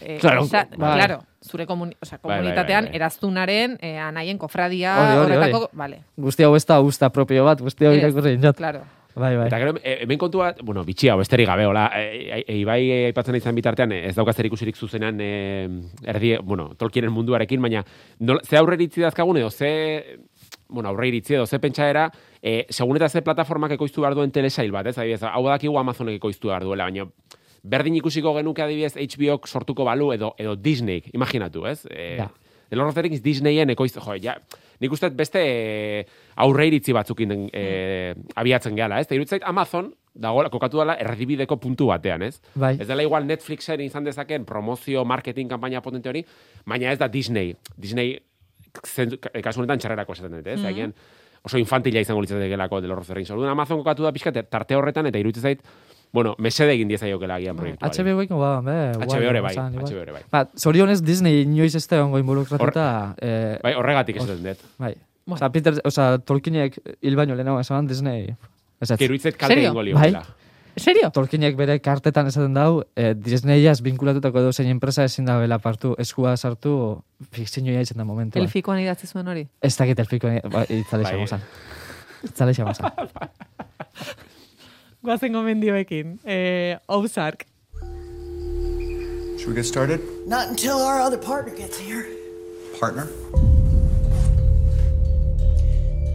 eh, Claro, esa- bai. claro, zure komuni, o sea, Bai, bai, komunitatean bai, bai. eraztunaren eh, anaien kofradia horretako, vale. Guzti hau ez da usta propio bat, guzti hau Ez, irakurri claro. Bai, bai. Eta gero, e, hemen kontua, bueno, bitxia, besterik gabe, hola, e, e, Ibai aipatzen izan bitartean, ez dauka zer ikusirik zuzenean e, erdi, bueno, Tolkienen munduarekin, baina nola, ze aurre iritzi dazkagun edo ze, bueno, aurre iritzi edo ze pentsaera, e, segun eta ze plataformak ekoiztu behar duen telesail bat, ez, adibidez, hau dakigu Amazonek ekoiztu behar duela, baina berdin ikusiko genuke adibidez HBO sortuko balu edo edo Disney, imaginatu, ez? E, Ja. The Lord of the Rings Disneyen ekoiztu, jo, ja, nik uste beste e, aurre iritzi batzukin e, abiatzen gehala, ez? Eta irutzait Amazon, dagoela, kokatu dela erdibideko puntu batean, ez? Bai. Ez dela igual Netflixen izan dezaken promozio, marketing, kampaina potente hori, baina ez da Disney. Disney, kasu honetan txarrerako esaten dut, ez? Mhm. Agian oso infantila izango Lord of the Rings. Orduan Amazon kokatu da pixka tarte horretan, eta iruditzen zait, bueno, mesede egin diezaiokela agian proiektu. HBO iko ba, be. HBO ere bai, HBO ere bai. Ba, zorionez Disney inoiz ez da ongo involukratuta. eh, Bai, horregatik ez dut. Bai. Osa, Peter, osa, Tolkienek hil baino lehenago esan Disney. Ez ez. Geruitzet kalte Serio? egingo Bai. liokela. Serio? Tolkienek bere kartetan esaten dau, eh, Disneyaz binkulatutako edo zein enpresa ezin da bela partu, eskua sartu, fikzioa izan da momentu. Elfikoan idatzi zuen hori. Ez dakit elfiko, ba, itzale Bai. xamozan. Itzale xamozan. *laughs* Guazen gomendioekin. Eh, Ozark. Should we get started? Not until our other partner gets here. Partner?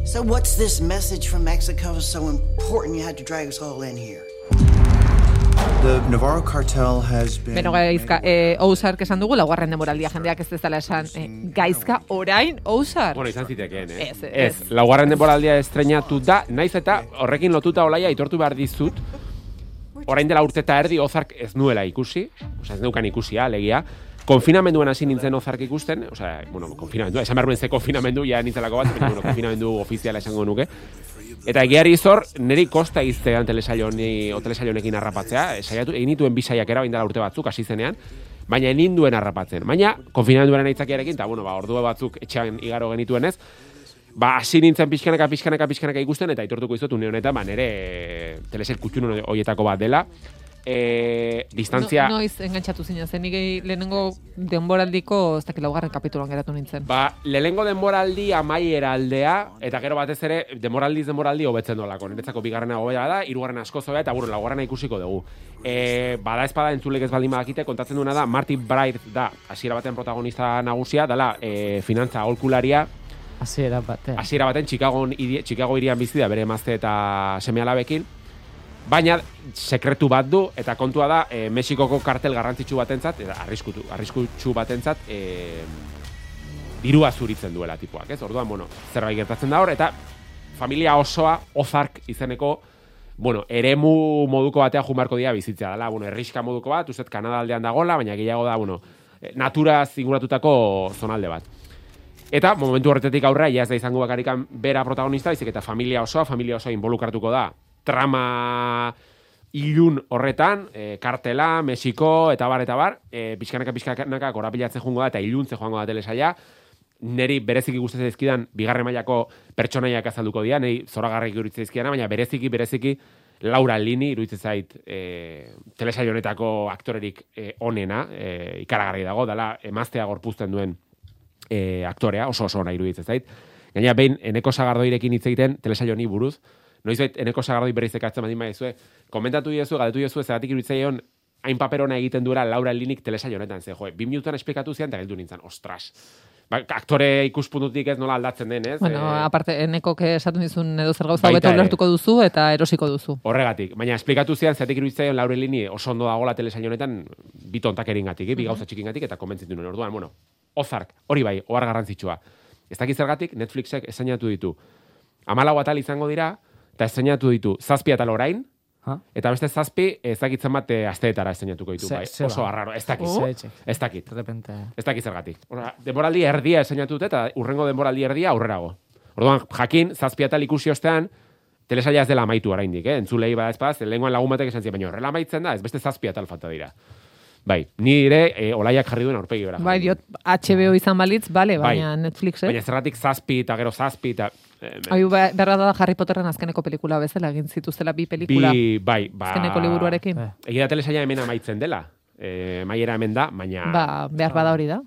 So, what's this message from Mexico so important you had to drag us all in here? Beno, gaizka, eh, Ozark esan dugu, laugarren demoraldia jendeak ez dezala esan, eh, gaizka, orain, Ozark. Bueno, izan zitekeen, eh? Ez, ez. ez. laugarren denboraldia estrenatu da, naiz eta horrekin lotuta olaia aitortu behar dizut, orain dela urte eta erdi ozark ez nuela ikusi, osea ez neukan ikusia, alegia, konfinamenduan hasi nintzen ozark ikusten, osea, bueno, konfinamendua, esan behar nuen ze konfinamendu, ja nintzelako bat, baina, bueno, konfinamendu ofiziala esango nuke. Eta egiari zor, niri kosta iztean telesailo honekin harrapatzea, saiatu, egin nituen bi saiakera, orain dela urte batzuk, hasi zenean, baina enin duen harrapatzen. Baina, konfinamenduaren aitzakiarekin, eta bueno, ba, ordu batzuk etxean igaro genituen ez, ba, hasi nintzen pixkanaka, pixkanaka, pixkanaka ikusten, eta aitortuko izot, une honetan, ba, nire teleset kutxun horietako bat dela. E, distantzia... No, noiz engantzatu zinen, zen nire lehenengo denboraldiko, ez dakit laugarren kapituloan geratu nintzen. Ba, lehenengo denboraldi amaiera aldea, eta gero batez ere, denboraldiz denboraldi hobetzen dolako. Niretzako bigarrena hobea da, hirugarrena asko zobea, eta bueno, laugarrena ikusiko dugu. E, bada espada entzulek ez baldin badakite, kontatzen duena da, Martin Bright da, hasiera baten protagonista nagusia, dala, e, finantza aholkularia, Hasiera batean. hasiera baten Chicago, Chicago irian bizi da, bere emazte eta seme alabekin, baina sekretu bat du, eta kontua da, e, Mexikoko kartel garrantzitsu batentzat, eta arriskutu, arriskutsu batentzat, e, dirua zuritzen duela tipuak, ez? Orduan, bueno, zerbait gertatzen da hor, eta familia osoa, Ozark izeneko, bueno, eremu moduko batea jumarko dira bizitzea dela, bueno, erriska moduko bat, uste Kanada aldean dagola, baina gehiago da, bueno, eh, naturaz inguratutako zonalde bat. Eta momentu horretetik aurrera, ja ez da izango bakarikan bera protagonista, baizik eta familia osoa, familia osoa involukratuko da. Trama ilun horretan, e, kartela, Mexiko, eta bar, eta bar, e, pixkanaka, pixkanaka, korapilatzen joango da, eta iluntze joango da telesaia, neri bereziki gustatzen zaizkidan bigarren mailako pertsonaiak azalduko dira, neri zoragarrik iruditzen zaizkidana, baina bereziki, bereziki, Laura Lini iruditzen zait e, telesaio honetako aktorerik e, onena, e, ikaragarri dago, dala emaztea gorpuzten duen e, aktorea, oso oso ona iruditzen zait. Gaina behin eneko sagardoirekin hitz egiten telesaio honi buruz, noizbait eneko sagardoi berriz ekartzen badin baizue, komentatu diezu, galdetu diezu, zeratik iruditzaion hain paperona egiten duela Laura Linik telesaio honetan, ze jo, bi minutuan esplikatu zian, eta geldu nintzen, ostras. Ba, aktore ikuspuntutik ez nola aldatzen den, ez? Bueno, Eh, aparte, eneko esatu dizun edo zer gauza hobeto ulertuko duzu eta erosiko duzu. Horregatik, baina esplikatu zian zeratik iruditzaion Laura Lini oso ondo dagoela telesaio honetan bi tontakeringatik, eh? bi gauza txikingatik eta konbentzitu nuen. Orduan, bueno, Ozark, hori bai, ohar garrantzitsua. Ez dakit zergatik Netflixek esainatu ditu. Amalau atal izango dira, eta esainatu ditu zazpi atal orain, Ha? eta beste zazpi ezakitzen bat eh, asteetara esainatuko ditu. Bai. ze Oso arraro, ez dakit. Etxe. Ez dakit. De repente. Ez dakit zergatik. Ora, denboraldi erdia esainatu eta urrengo denboraldi erdia aurrerago. Orduan, jakin, zazpi atal ikusi ostean, telesaia ez dela amaitu oraindik, eh? Entzulei bada ezpaz, lehengoan lagun batek esan ziren, baina horrela amaitzen da, ez beste zazpi atal falta dira. Bai, nire e, olaiak jarri duen aurpegi bera. Bai, diot, HBO izan balitz, bale, Bai. baina Netflix, eh? Baina zerratik zazpi eta gero zazpi eta... Eh, Hau ba- berra da Harry Potterren azkeneko pelikula bezala, egin zituztela bi pelikula. bi, bai, ba... Azkeneko liburuarekin. Egia da telesaia hemen amaitzen dela. E, maiera hemen da, baina... Ba, behar bada hori da.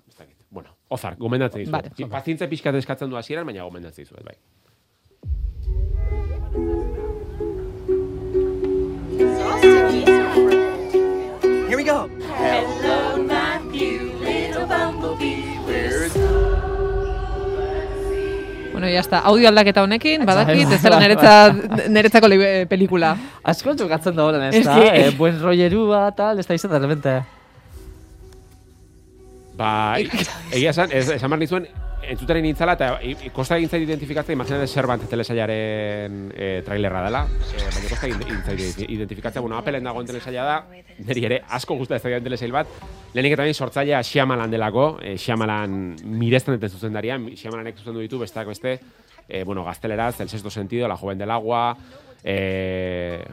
Bueno, Ozar, gomendatzen dizuet. Vale. Pazientza pixkat eskatzen du hasieran, baina gomendatzen dizuet, bai. Bueno, ya está. Audio aldaketa honekin, badakit, ez dela niretza, *laughs* niretzako li- pelikula. Asko jokatzen da horen, ez da? Eh, buen rollerua, tal, ez da izan, de repente. Ba, *laughs* egia esan, esan behar nizuen, entzuteren nintzala, eta kosta egin zait identifikatzen, imaginate Servant telesailaren e, trailerra dela, e, baina kosta egin zait identifikatzen, bueno, Appleen dagoen telesaila da, niri ere asko gusta ez da telesail bat, lehenik eta bain sortzailea Shyamalan delako, e, Shyamalan miresten duten zuzendaria, Shyamalanek zuzendu ditu, besteak beste, e, bueno, gazteleraz, El sexto sentido, La joven del agua, e,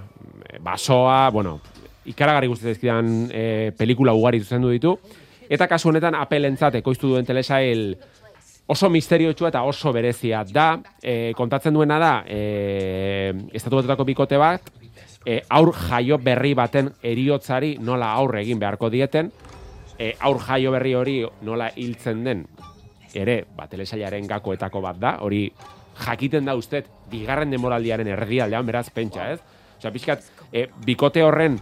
basoa, bueno, ikaragarri guzti zaizkidan e, pelikula ugari zuzendu ditu. Eta kasu honetan apelentzat ekoiztu duen telesail oso misteriotsua eta oso berezia da. E, kontatzen duena da, e, estatu batutako bikote bat, e, aur jaio berri baten eriotzari nola aurre egin beharko dieten, e, aur jaio berri hori nola hiltzen den ere, ba, telesailaren gakoetako bat da, hori jakiten da usted, bigarren demoraldiaren erdialdean, beraz, pentsa, ez? Osea, pixkat, e, bikote horren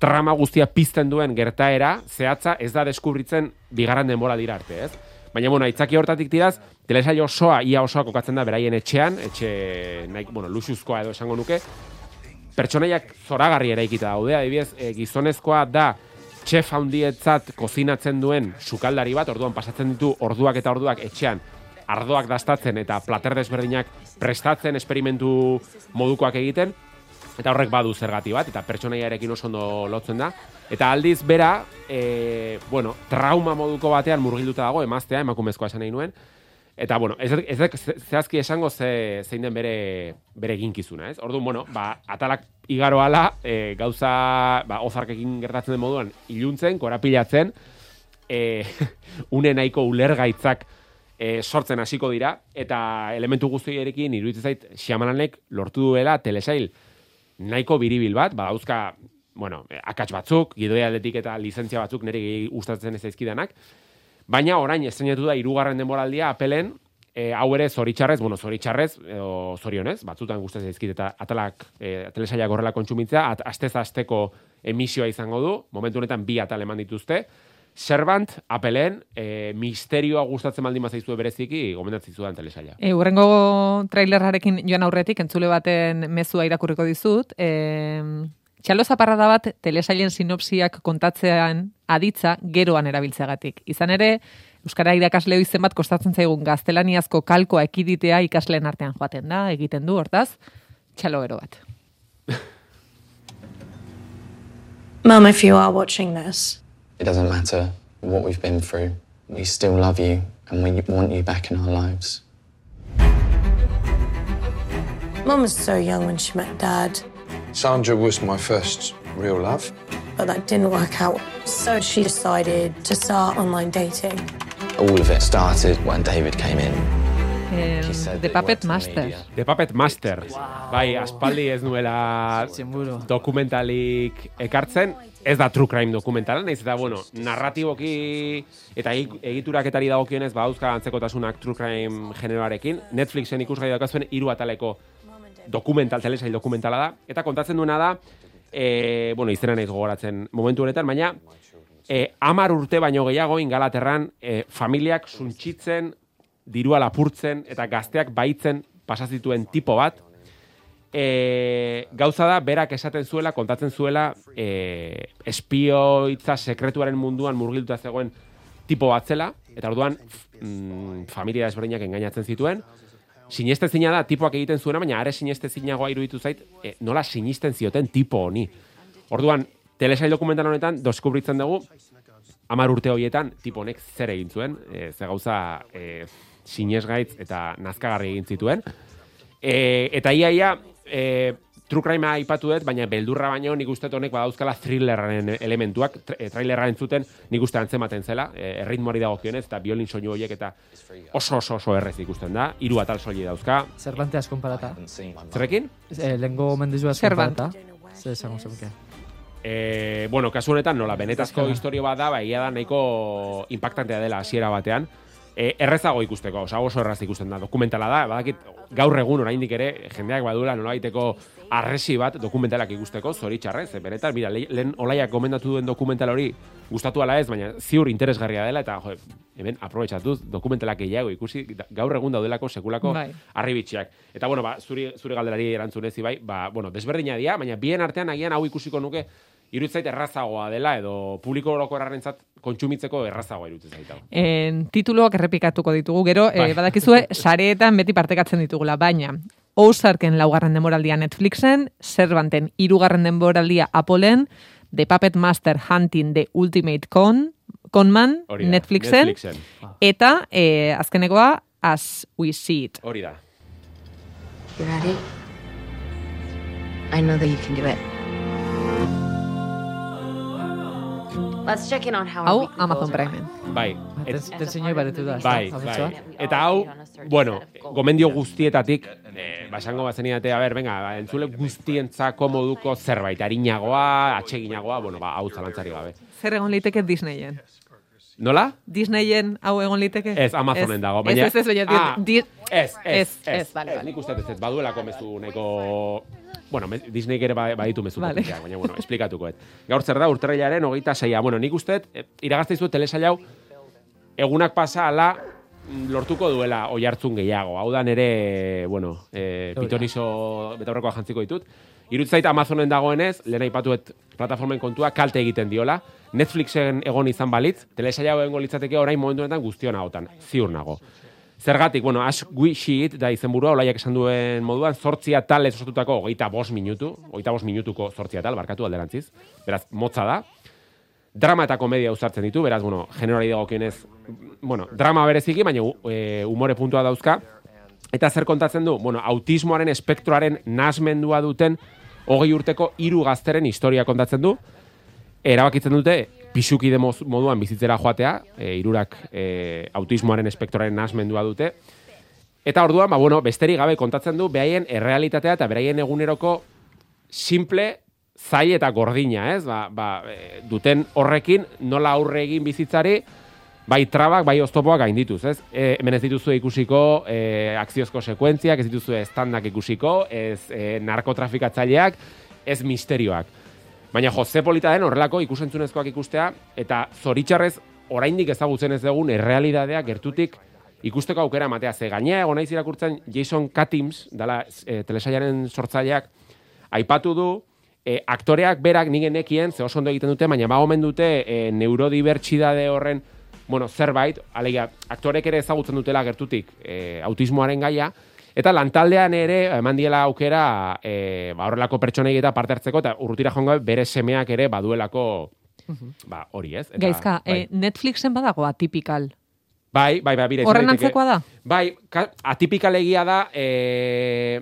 trama guztia pizten duen gertaera, zehatza ez da deskubritzen bigarren demoraldira arte, ez? Baina, bueno, aitzaki hortatik tiraz, telesail osoa, ia osoa kokatzen da beraien etxean, etxe, nahi, bueno, luxuzkoa edo esango nuke, pertsonaiak zoragarri eraikita daude, adibidez, e, gizonezkoa da chef handietzat kozinatzen duen sukaldari bat, orduan pasatzen ditu orduak eta orduak etxean ardoak dastatzen eta plater desberdinak prestatzen esperimentu modukoak egiten, eta horrek badu zergati bat, eta pertsonaiarekin oso ondo lotzen da. Eta aldiz bera, e, bueno, trauma moduko batean murgilduta dago, emaztea, emakumezkoa esan nahi nuen, Eta, bueno, ez, ez, zehazki esango ze, zein den bere, bere ginkizuna, ez? Orduan, bueno, ba, atalak igaro ala, e, gauza, ba, ozarkekin gertatzen den moduan, iluntzen, korapilatzen, e, *laughs* une nahiko ulergaitzak e, sortzen hasiko dira, eta elementu guztierekin, iruditzen zait, Xiamananek lortu duela telesail nahiko biribil bat, ba, dauzka, bueno, akats batzuk, gidoia aldetik eta lizentzia batzuk nire gustatzen ez zaizkidanak, Baina orain estrenatu da hirugarren denboraldia apelen, e, hau ere zoritxarrez, bueno, zoritxarrez, edo zorionez, batzutan gustatzen zaizkit eta atalak, e, telesaia gorrela kontsumitzea, at, astez asteko emisioa izango du, momentu honetan bi atal eman dituzte, Servant, apelen, e, misterioa gustatzen baldin mazaizue bereziki, gomendatzen zudan telesaia. E, urrengo trailerrarekin joan aurretik, entzule baten mezua irakurriko dizut, e, Txalo zaparrada bat telesailen sinopsiak kontatzean aditza geroan erabiltzeagatik. Izan ere, Euskara irakasle izen bat kostatzen zaigun gaztelaniazko kalkoa ekiditea ikasleen artean joaten da, egiten du, hortaz, txalo gero bat. Mum, if you are watching this, It doesn't matter what we've been through. We still love you and we want you back in our lives. Mum was so young when she met Dad, Sandra was my first real love. but that didn't work out. So she decided to start online dating. All of it started when David came in. Eh, The Puppet Master. The Puppet Master. Bai, aspaldi ez nuela dokumentalik ekartzen. Ez da true crime dokumentala, naiz eta, bueno, narratiboki eta egi- egituraketari dagokionez badauzka antzekotasunak true crime generoarekin. Netflixen ikusgai daukazuen hiru ataleko dokumental, telesail dokumentala da. Eta kontatzen duena da, e, bueno, izena naiz gogoratzen momentu honetan, baina e, amar urte baino gehiago ingalaterran e, familiak suntxitzen, dirua lapurtzen eta gazteak baitzen pasazituen tipo bat, e, gauza da, berak esaten zuela, kontatzen zuela, e, espioitza sekretuaren munduan murgilduta zegoen tipo bat zela, eta orduan mm, familia desberdinak engainatzen zituen, sinestezina da tipoak egiten zuena, baina are sinestezinagoa iruditu zait, e, nola sinisten zioten tipo honi. Orduan, telesail dokumental honetan, deskubritzen dugu, amar urte horietan, tipo honek zer egin zuen, e, ze gauza e, sinesgaitz eta nazkagarri egin zituen. E, eta ia, ia, e, true crime aipatu dut, baina beldurra baino nik uste honek badauzkala thrilleraren elementuak, tra- e, trailerra entzuten nik uste antzematen zela, e, erritmoari dagokionez, eta violin soinu horiek eta oso oso oso errez ikusten da, hiru atal soili dauzka. Zerlanteaz konparata. Zerrekin? Eh, lengo mendizua Zervant. konparata. Zer esango zenuke. E, bueno, kasu honetan, nola, benetazko historio bat da, ba, egia da nahiko impactantea dela hasiera batean. E, errezago ikusteko, osa, oso erraz ikusten da, dokumentala da, badakit, gaur egun oraindik ere, jendeak badula nolabaiteko arresi bat dokumentalak ikusteko, zoritxarrez, e, benetan, mira, le- lehen olaiak gomendatu duen dokumental hori gustatu ala ez, baina ziur interesgarria dela, eta, jo, hemen, aprobetsatuz, dokumentalak gehiago ikusi, gaur egun daudelako sekulako Bai. arribitxiak. Eta, bueno, ba, zuri, zure galderari erantzunez, bai, ba, bueno, desberdina dira, baina bien artean agian hau ikusiko nuke, iruditzait errazagoa dela, edo publiko orokorrarentzat kontsumitzeko errazagoa iruditzen zait. hau. En, tituloak errepikatuko ditugu, gero, Bai. e, badakizue, sareetan beti partekatzen ditugula, baina, Ozarken laugarren denboraldia Netflixen, Servanten hirugarren denboraldia Apple-en, The Puppet Master Hunting The Ultimate Con, Conman, da, Netflixen, Netflixen. eta e, azkenekoa As We See It. Hori da. You ready? I know that you can do it. Let's check in on how Hau Amazon Primen. Bai. Ten- Tensiñoi baretu da, ezta? Bai, Abetsua? bai. Eta hau, bueno, gomendio guztietatik, eh, basango bazeniate, a ber, venga, ba, entzule guztientzako moduko zerbait, arinagoa, atseginagoa, bueno, ba, hau zalantzari gabe. Zer egon liteke Disneyen? Nola? Disneyen hau egon liteke? Ez, Amazonen dago. Ez, ez, ez, baina, Ah, di- ez, ez, ez, ez, ez, bale, ez, bale. nik uste dut ez, baduelako mezu neko... Bueno, me- Disneyk ere ba- baditu mezu Vale. baina, bueno, esplikatuko et. Gaur zer da, urterrailaren hogeita seia. Bueno, nik uste, eh, iragazte izu telesail hau, egunak pasa ala mm, lortuko duela oi hartzun gehiago. Hau da nere, bueno, da. pitonizo betaurrekoa jantziko ditut. Irutzait Amazonen dagoenez, lehen aipatuet plataformen kontua kalte egiten diola. Netflixen egon izan balitz, telesail hau egongo litzateke orain momentu honetan guztion ahotan, ziur nago. Zergatik, bueno, Ash We She It da izenburua, olaiak esan duen moduan, zortzi atalez osatutako hogeita bost minutu, hogeita bost minutuko zortzi atal, barkatu alderantziz, beraz, motza da. Drama eta komedia uzartzen ditu, beraz, bueno, generari dagokionez, bueno, drama bereziki, baina e, umore puntua dauzka. Eta zer kontatzen du? Bueno, autismoaren espektroaren nasmendua duten hogei urteko hiru gazteren historia kontatzen du. Erabakitzen dute pisukide moz- moduan bizitzera joatea, e, irurak e, autismoaren espektroaren nasmendua dute. Eta orduan, ba, bueno, besterik gabe kontatzen du behaien errealitatea eta beraien eguneroko simple, zai eta gordina, ez? Ba, ba, e, duten horrekin nola aurre egin bizitzari, bai trabak, bai oztopoak gaindituz, ez? E, hemen ez dituzue ikusiko e, akziozko sekuentziak, ez dituzue estandak ikusiko, ez e, narkotrafikatzaileak, ez misterioak. Baina Jose Polita den horrelako ikusentzunezkoak ikustea, eta zoritxarrez oraindik ezagutzen ez dugun errealitatea gertutik ikusteko aukera ematea. Ze gainea egon naiz irakurtzen Jason Katims, dala e, telesailaren sortzaileak, aipatu du, e, aktoreak berak nigen nekien, ze oso ondo egiten dute, baina ba omen dute e, neurodibertsidade horren, bueno, zerbait, alegia, aktorek ere ezagutzen dutela gertutik e, autismoaren gaia, eta lantaldean ere eman diela aukera e, ba, horrelako pertsonei eta parte hartzeko, eta urrutira joan gabe bere semeak ere baduelako ba, hori ez. Eta, Gaizka, bai. eh, Netflixen badago atipikal. Bai, bai, bai, bire. Horren antzekoa da? Bai, ka, atipikal egia da, e,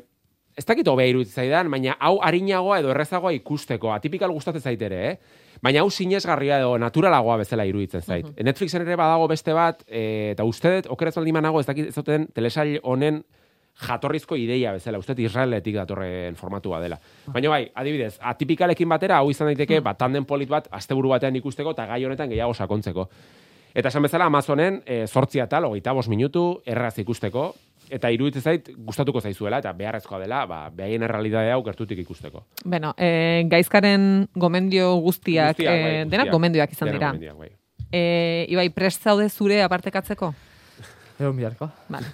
ez dakit hobea iruditzen zaidan, baina hau arinagoa edo errezagoa ikusteko. Atipikal gustatzen zaitere, eh? Baina hau sinesgarria edo naturalagoa bezala iruditzen zait. Netflixen ere badago beste bat, e, eta uste dut, okerez baldin banago, ez dakit ez duten telesail honen jatorrizko ideia bezala, uste Israeletik datorren formatua dela. Baina bai, adibidez, atipikalekin batera, hau izan daiteke, bat tanden polit bat, asteburu batean ikusteko, eta gai honetan gehiago sakontzeko. Eta esan bezala Amazonen e, zortzi atal, hogeita bost minutu, erraz ikusteko, eta iruditzen zait gustatuko zaizuela, eta beharrezkoa dela, ba, behaien errealidade hau gertutik ikusteko. Bueno, eh, gaizkaren gomendio guztiak, Guztiak, bai, eh, guztiak. denak gomendioak izan dira. gomendioak, bai. Eh, Ibai, prest zaude zure apartekatzeko? Egon biharko. Vale.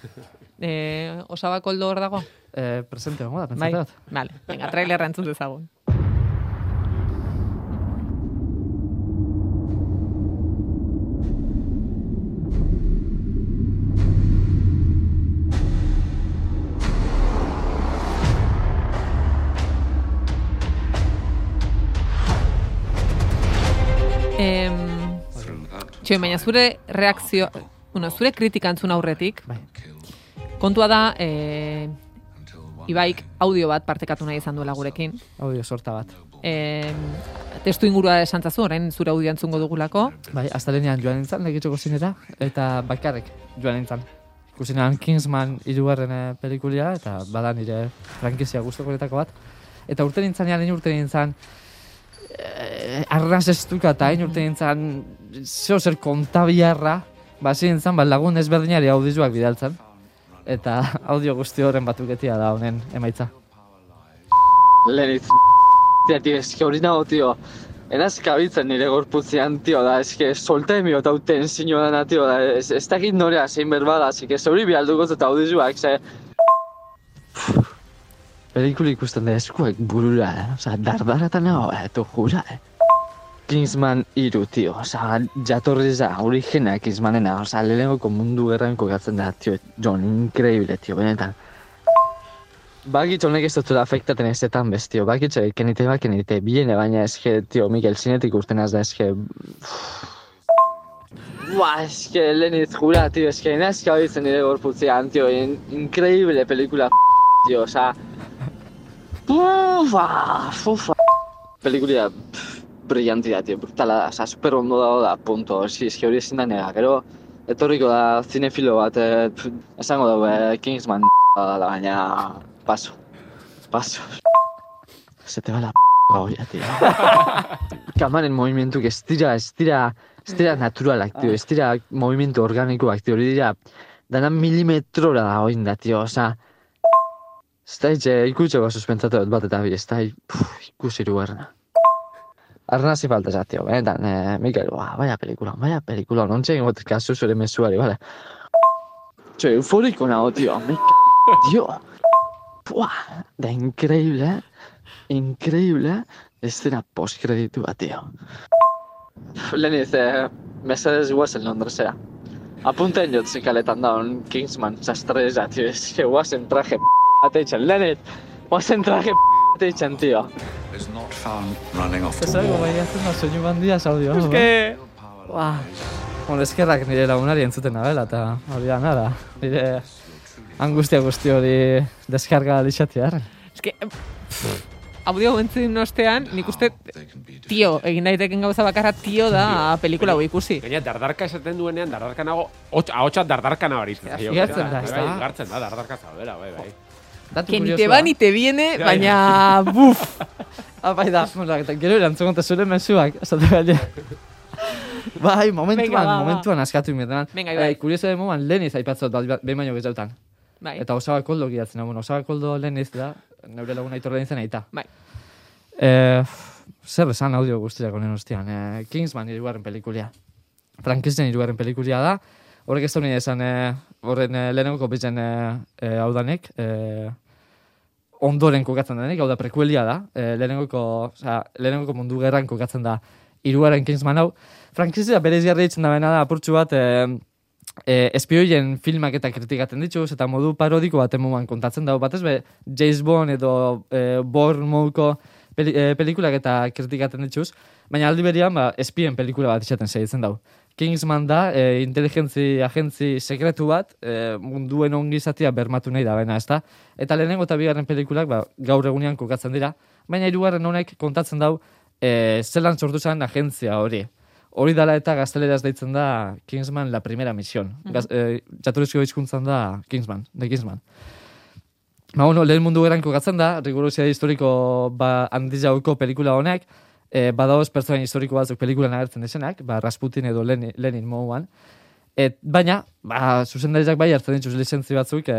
Eh, osabako oldo hor dago? Eh, presente gongo da, Bai, pentsatzen dut. vale. Venga, trailerra entzun dezagun. Em, Txoin, baina zure reakzio, bueno, zure kritika entzun aurretik, kontua da, e, Ibaik audio bat partekatu nahi izan duela gurekin. Audio sorta bat. E, testu ingurua esan zazu, orain zure audio entzungo dugulako. Bai, astelenean joan nintzen, legitxoko zinera, eta bakarrik joan nintzen. Ikusinean Kingsman irugarren eh, pelikulia, eta bada nire frankizia guztokoretako bat. Eta urte nintzanean, hain urte nintzen, eh, arras estuka eta hain urte nintzen, zeo zer kontabiarra, basi nintzen, bat lagun ezberdinari audioak bidaltzen. Eta *laughs* audio guzti horren batuketia da honen emaitza. Lenitz, tia, tio, eske hori nago, tio. Enaz kabitzen nire gorputzean, tio, da, eske solta emio eta tensiño dana, tio, da, ez, ez dakit norea zein berbada, así que zeuri bialduko eta audizuak, ze... Pelikula ikusten da eskuek burura, eh? Osa, dardaratan nago, eh, tu jura, eh? Kingsman iru, tio, osa, jatorriz da, origina Kingsmanena, osa, lehenengoko mundu gerran kokatzen da, tio, John, increíble, tio, benetan. Bakit honek ez dutela afektaten ezetan bez, tio. Bakit kenite ba, kenite. Biene, baina eske, tio, Mikel, zinetik urten da, eske... Ba, eske, leniz jura, tio, eske, nazka hoitzen nire gorputzean, tio, in, increíble pelikula, tio, osa... Ufa, ufa. Pelikulia pff, brillantia, tío, brutala da, oza, super ondo dago da, punto, eski, eski hori ezin da nega, gero, etorriko da zinefilo bat, eh, esango dugu, eh, Kingsman da, da, baina, paso, paso. Se te va la p*** olla, tío. *laughs* Kamaren movimentu, ez dira, ez dira, ez dira naturalak, tío, ez dira movimentu organikoak, tío, hori dira, dana milimetrora da hoin da, tío, oza, ez da hitze, ikutseko suspentzatu bat eta bi, ez da ikusi irugarrena. Arna si falta esa, tío, benetan, eh, Mikel, ba, vaya pelikula, vaya pelikula, non txegin gote kasu zure mesuari, vale? Txo, euforiko nago, tío, c... tío. Buah, da increíble, eh? Increíble, escena postkreditua, tío. Leniz, eh, mesedez guazen Londresera. Apunten jot zikaletan daun Kingsman sastreza, tío, es que guazen traje ateitzen, Leniz, guazen traje ateitzen, tío. found running off Ez dago bai azten da soinu bandia saudio. Es que... Ba, bueno, eskerrak nire lagunari entzuten nabela, eta hori da nada. Nire angustia guzti hori deskarga lixatiar. Es que... Audio entzun ostean, nik uste tio, egin daiteken gauza bakarra tio da pelikula hau ikusi. Gaina, dardarka esaten duenean, dardarka nago, ahotsat dardarka nabarizten. zaio. Igartzen da, Bai, ez bai, da? Igartzen da, dardarka zaudela, bai, bai. Datu Que ni te va ni te viene, Ja, baina... *laughs* Buf! Ah, bai da, eta gero erantzun gonta zure mesuak, esate gaile. bai, momentuan, Venga, ba, ba. momentuan askatu imetan. Venga, bai. Eh, kurioso de moan, leniz aipatzot, bat, behin baino gezautan. Bai. Eta osaba koldo gidatzen, bueno, osaba koldo leniz da, neure laguna aitorre dintzen aita. Bai. Eh, zer esan audio guztiak honen ostian, eh, Kingsman irugarren pelikulia. Frankenstein irugarren pelikulia da, horrek ez da esan, eh, horren eh, lehenengo bizen eh, eh, hau danek, eh, ondoren kokatzen denik, hau da prekuelia da, e, lehenengoko, osea, lehenengoko mundu gerran kokatzen da iruaren Kingsman hau. Frankizia berez jarri ditzen da bena da apurtxu bat, e, e, espioien filmak eta kritikaten dituz, eta modu parodiko baten moduan kontatzen dago, batez be, James Bond edo e, Bourne moduko peli, e, pelikulak eta kritikaten dituz, baina aldi berian, ba, espien pelikula bat izaten segitzen dago. Kingsman da, e, inteligentzi agentzi sekretu bat, e, munduen ongizatia bermatu nahi da, baina ez da. Eta lehenengo eta bigarren pelikulak ba, gaur egunean kokatzen dira, baina hirugarren honek kontatzen dau e, zelan sortu zen agentzia hori. Hori dala eta gazteleraz deitzen da Kingsman la primera misión. Mhm. Gaz, e, jatorrizko hizkuntzan da Kingsman, de Kingsman. Ba, bueno, lehen mundu geran kokatzen da, rigorosia historiko ba, handi jauko pelikula honek, e, badaoz pertsonain historiko batzuk pelikulan agertzen desenak, ba, Rasputin edo Lenin, Lenin moduan. Et, baina, ba, zuzendariak bai hartzen dituz lizentzi batzuk e,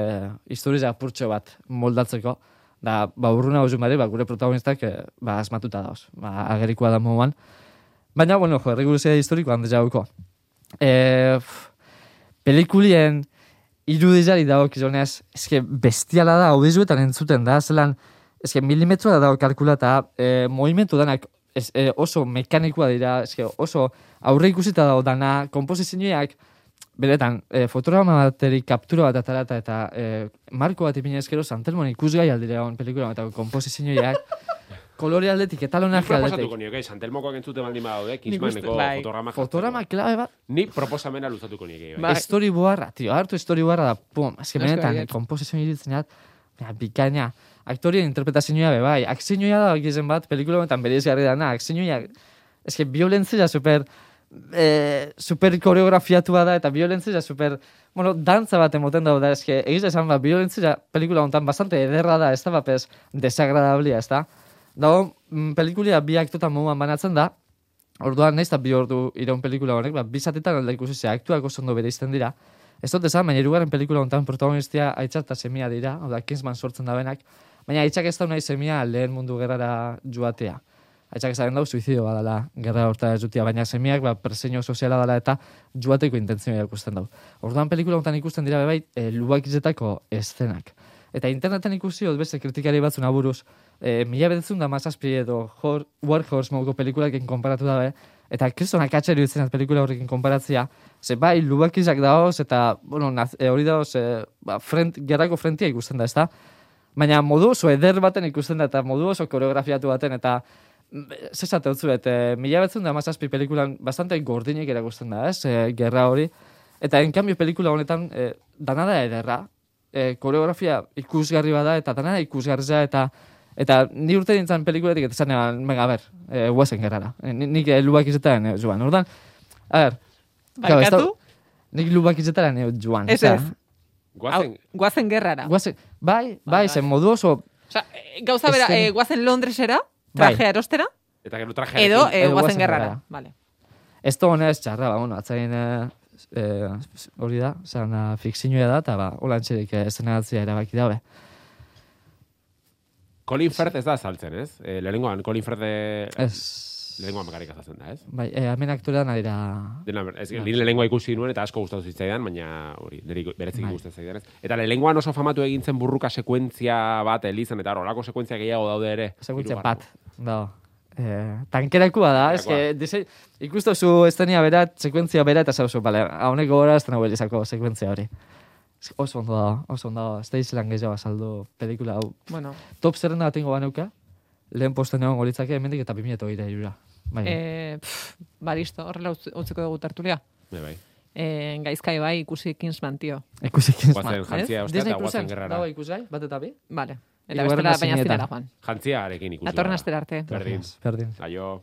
historia apurtxo bat moldatzeko. Da, ba, urruna hau ba, gure protagonistak e, ba, asmatuta dauz, ba, agerikoa da moduan. Baina, bueno, jo, rigorosia historiko handi jauko. E, pff, pelikulien irudizari dago kizonez, eske bestiala da, audizuetan entzuten da, zelan, eske milimetroa dago kalkulata, e, movimentu danak ez, e, oso mekanikoa dira, eske oso aurre ikusita dago dana, komposizioak, beretan, e, fotograma bateri kaptura bat atarata eta e, marko bat ipinez gero Santelmon ikusgai aldire hon pelikula eta komposizioak, *laughs* kolore aldetik eta Ni lonak proposatuko aldetik. nioke, Santelmokoak entzute baldin badaude, Nik Kingsmaneko uste- bai. fotograma. Fotograma klabe bat, Ni proposamena luzatuko nioke. Ba, Story buarra, tio, hartu story buarra da, pum, azken Asko benetan, baiet. kompozizioa iritzen jat, ja, bikaina, aktorien interpretazioa be, bai, akzioa da gizen bat, pelikula honetan bereizgarri dana, akzioa, eske violentzia super, eh, super koreografiatua da, eta violentzia super, bueno, dantza bat emoten da, da, eske, egiz esan, ba, violentzia pelikula honetan bastante ederra da, ez da, bapes, desagradablia, ez da. Dago, mm, pelikulia bi aktotan moduan banatzen da, Orduan, nahiz eta bi ordu iraun pelikula honek, ba, bi zatetan alda ikusi ze, aktuak oso ondo bere izten dira. Ez dut esan, baina irugarren pelikula honetan protagonistia aitzak eta semia dira, hau da, Kingsman sortzen da benak, baina aitzak ez da nahi semia lehen mundu gerrara joatea. Aitzak ez da suizidio badala gerra horta ez dutia, baina semiak ba, preseño soziala dela eta joateko intentzioa ikusten dau. Orduan pelikula honetan ikusten dira bebai, e, lubakizetako eszenak. Eta interneten ikusi hor beste kritikari batzun aburuz, e, mila bedetzun da mazazpi edo hor, War Horse moduko pelikulakin konparatu dabe, eta kristonak atxeri dutzen pelikula horrekin konparatzia, ze bai, lubakizak daoz, eta, bueno, naz, e, hori daoz, e, ba, frent, gerrako frentia ikusten da, ezta? Baina modu oso eder baten ikusten da, eta modu oso koreografiatu baten, eta zesate hotzu, eta mila betzun da mazazpi pelikulan bastante gordinek erakusten da, ez, e, gerra hori, eta en cambio pelikula honetan, e, dana da ederra, e, koreografia ikusgarri bada, eta dana da ikusgarria, eta Eta ni urte nintzen pelikuletik eta zanean, venga, a ber, e, guazen gerrara. E, ni- nik e, lubak izetan e, joan. Ordan, a ber, Barkatu? nik lubak izetan e, joan. Ez ez. Guazen, guazen gerrara. Guazen, bai, bai, zen modu oso... Osea, eh, gauza bera, Eszen- eh, guazen Londresera, Bai. traje erostera, eta gero traje edo eh, Edo guazen gerrara. gerrara. Vale. Ez da honez txarra, ba, bueno, atzain e, e, hori da, zan fikzinoa da, eta ba, holan txerik e, eszenatzea erabaki dabe. Colin Firth ez da saltzen, ez? E, lehenengoan, Colin Firth de... Ez. Lehenengoan bakarrik azaltzen da, ez? Bai, e, hemen aktorean ari da... Dena, ez, ni lehenengoa ikusi nuen eta asko gustatu zitzaidan, baina hori, niri berezik Bai. gustatzen zitzaidan, ez? Eta lehenengoan oso famatu egin zen burruka sekuentzia bat elizan, eta horrelako sekuentzia gehiago daude ere. Sekuentzia bat, da. E, tankerakua da, ez que, dise, ikustu zu estenia berat, sekuentzia bera, eta zauzu, bale, haunek gogora ez nago elizako sekuentzia hori. Oso ondo da, oso ondo da, ez da izan gehiago azaldu pelikula hau. Bueno. Top zerrenda batengo baneuka, lehen posten egon golitzake, hemendik eta 2008 irura. Bai. Eh, pff, ba, listo, horrela utz- utziko dugu tertulia. Bai, bai. Eh, gaizkai bai ikusi Kingsman, tio. Ikusi Kingsman. Guazen jantzia, ostea, Disney eta guazen Plusen, gerrara. dago ikusgai, bat eta bi? Vale. Eta bestela baina zinera joan. Jantziarekin ikusi. Datorren astera arte. Berdin. Berdin. Aio.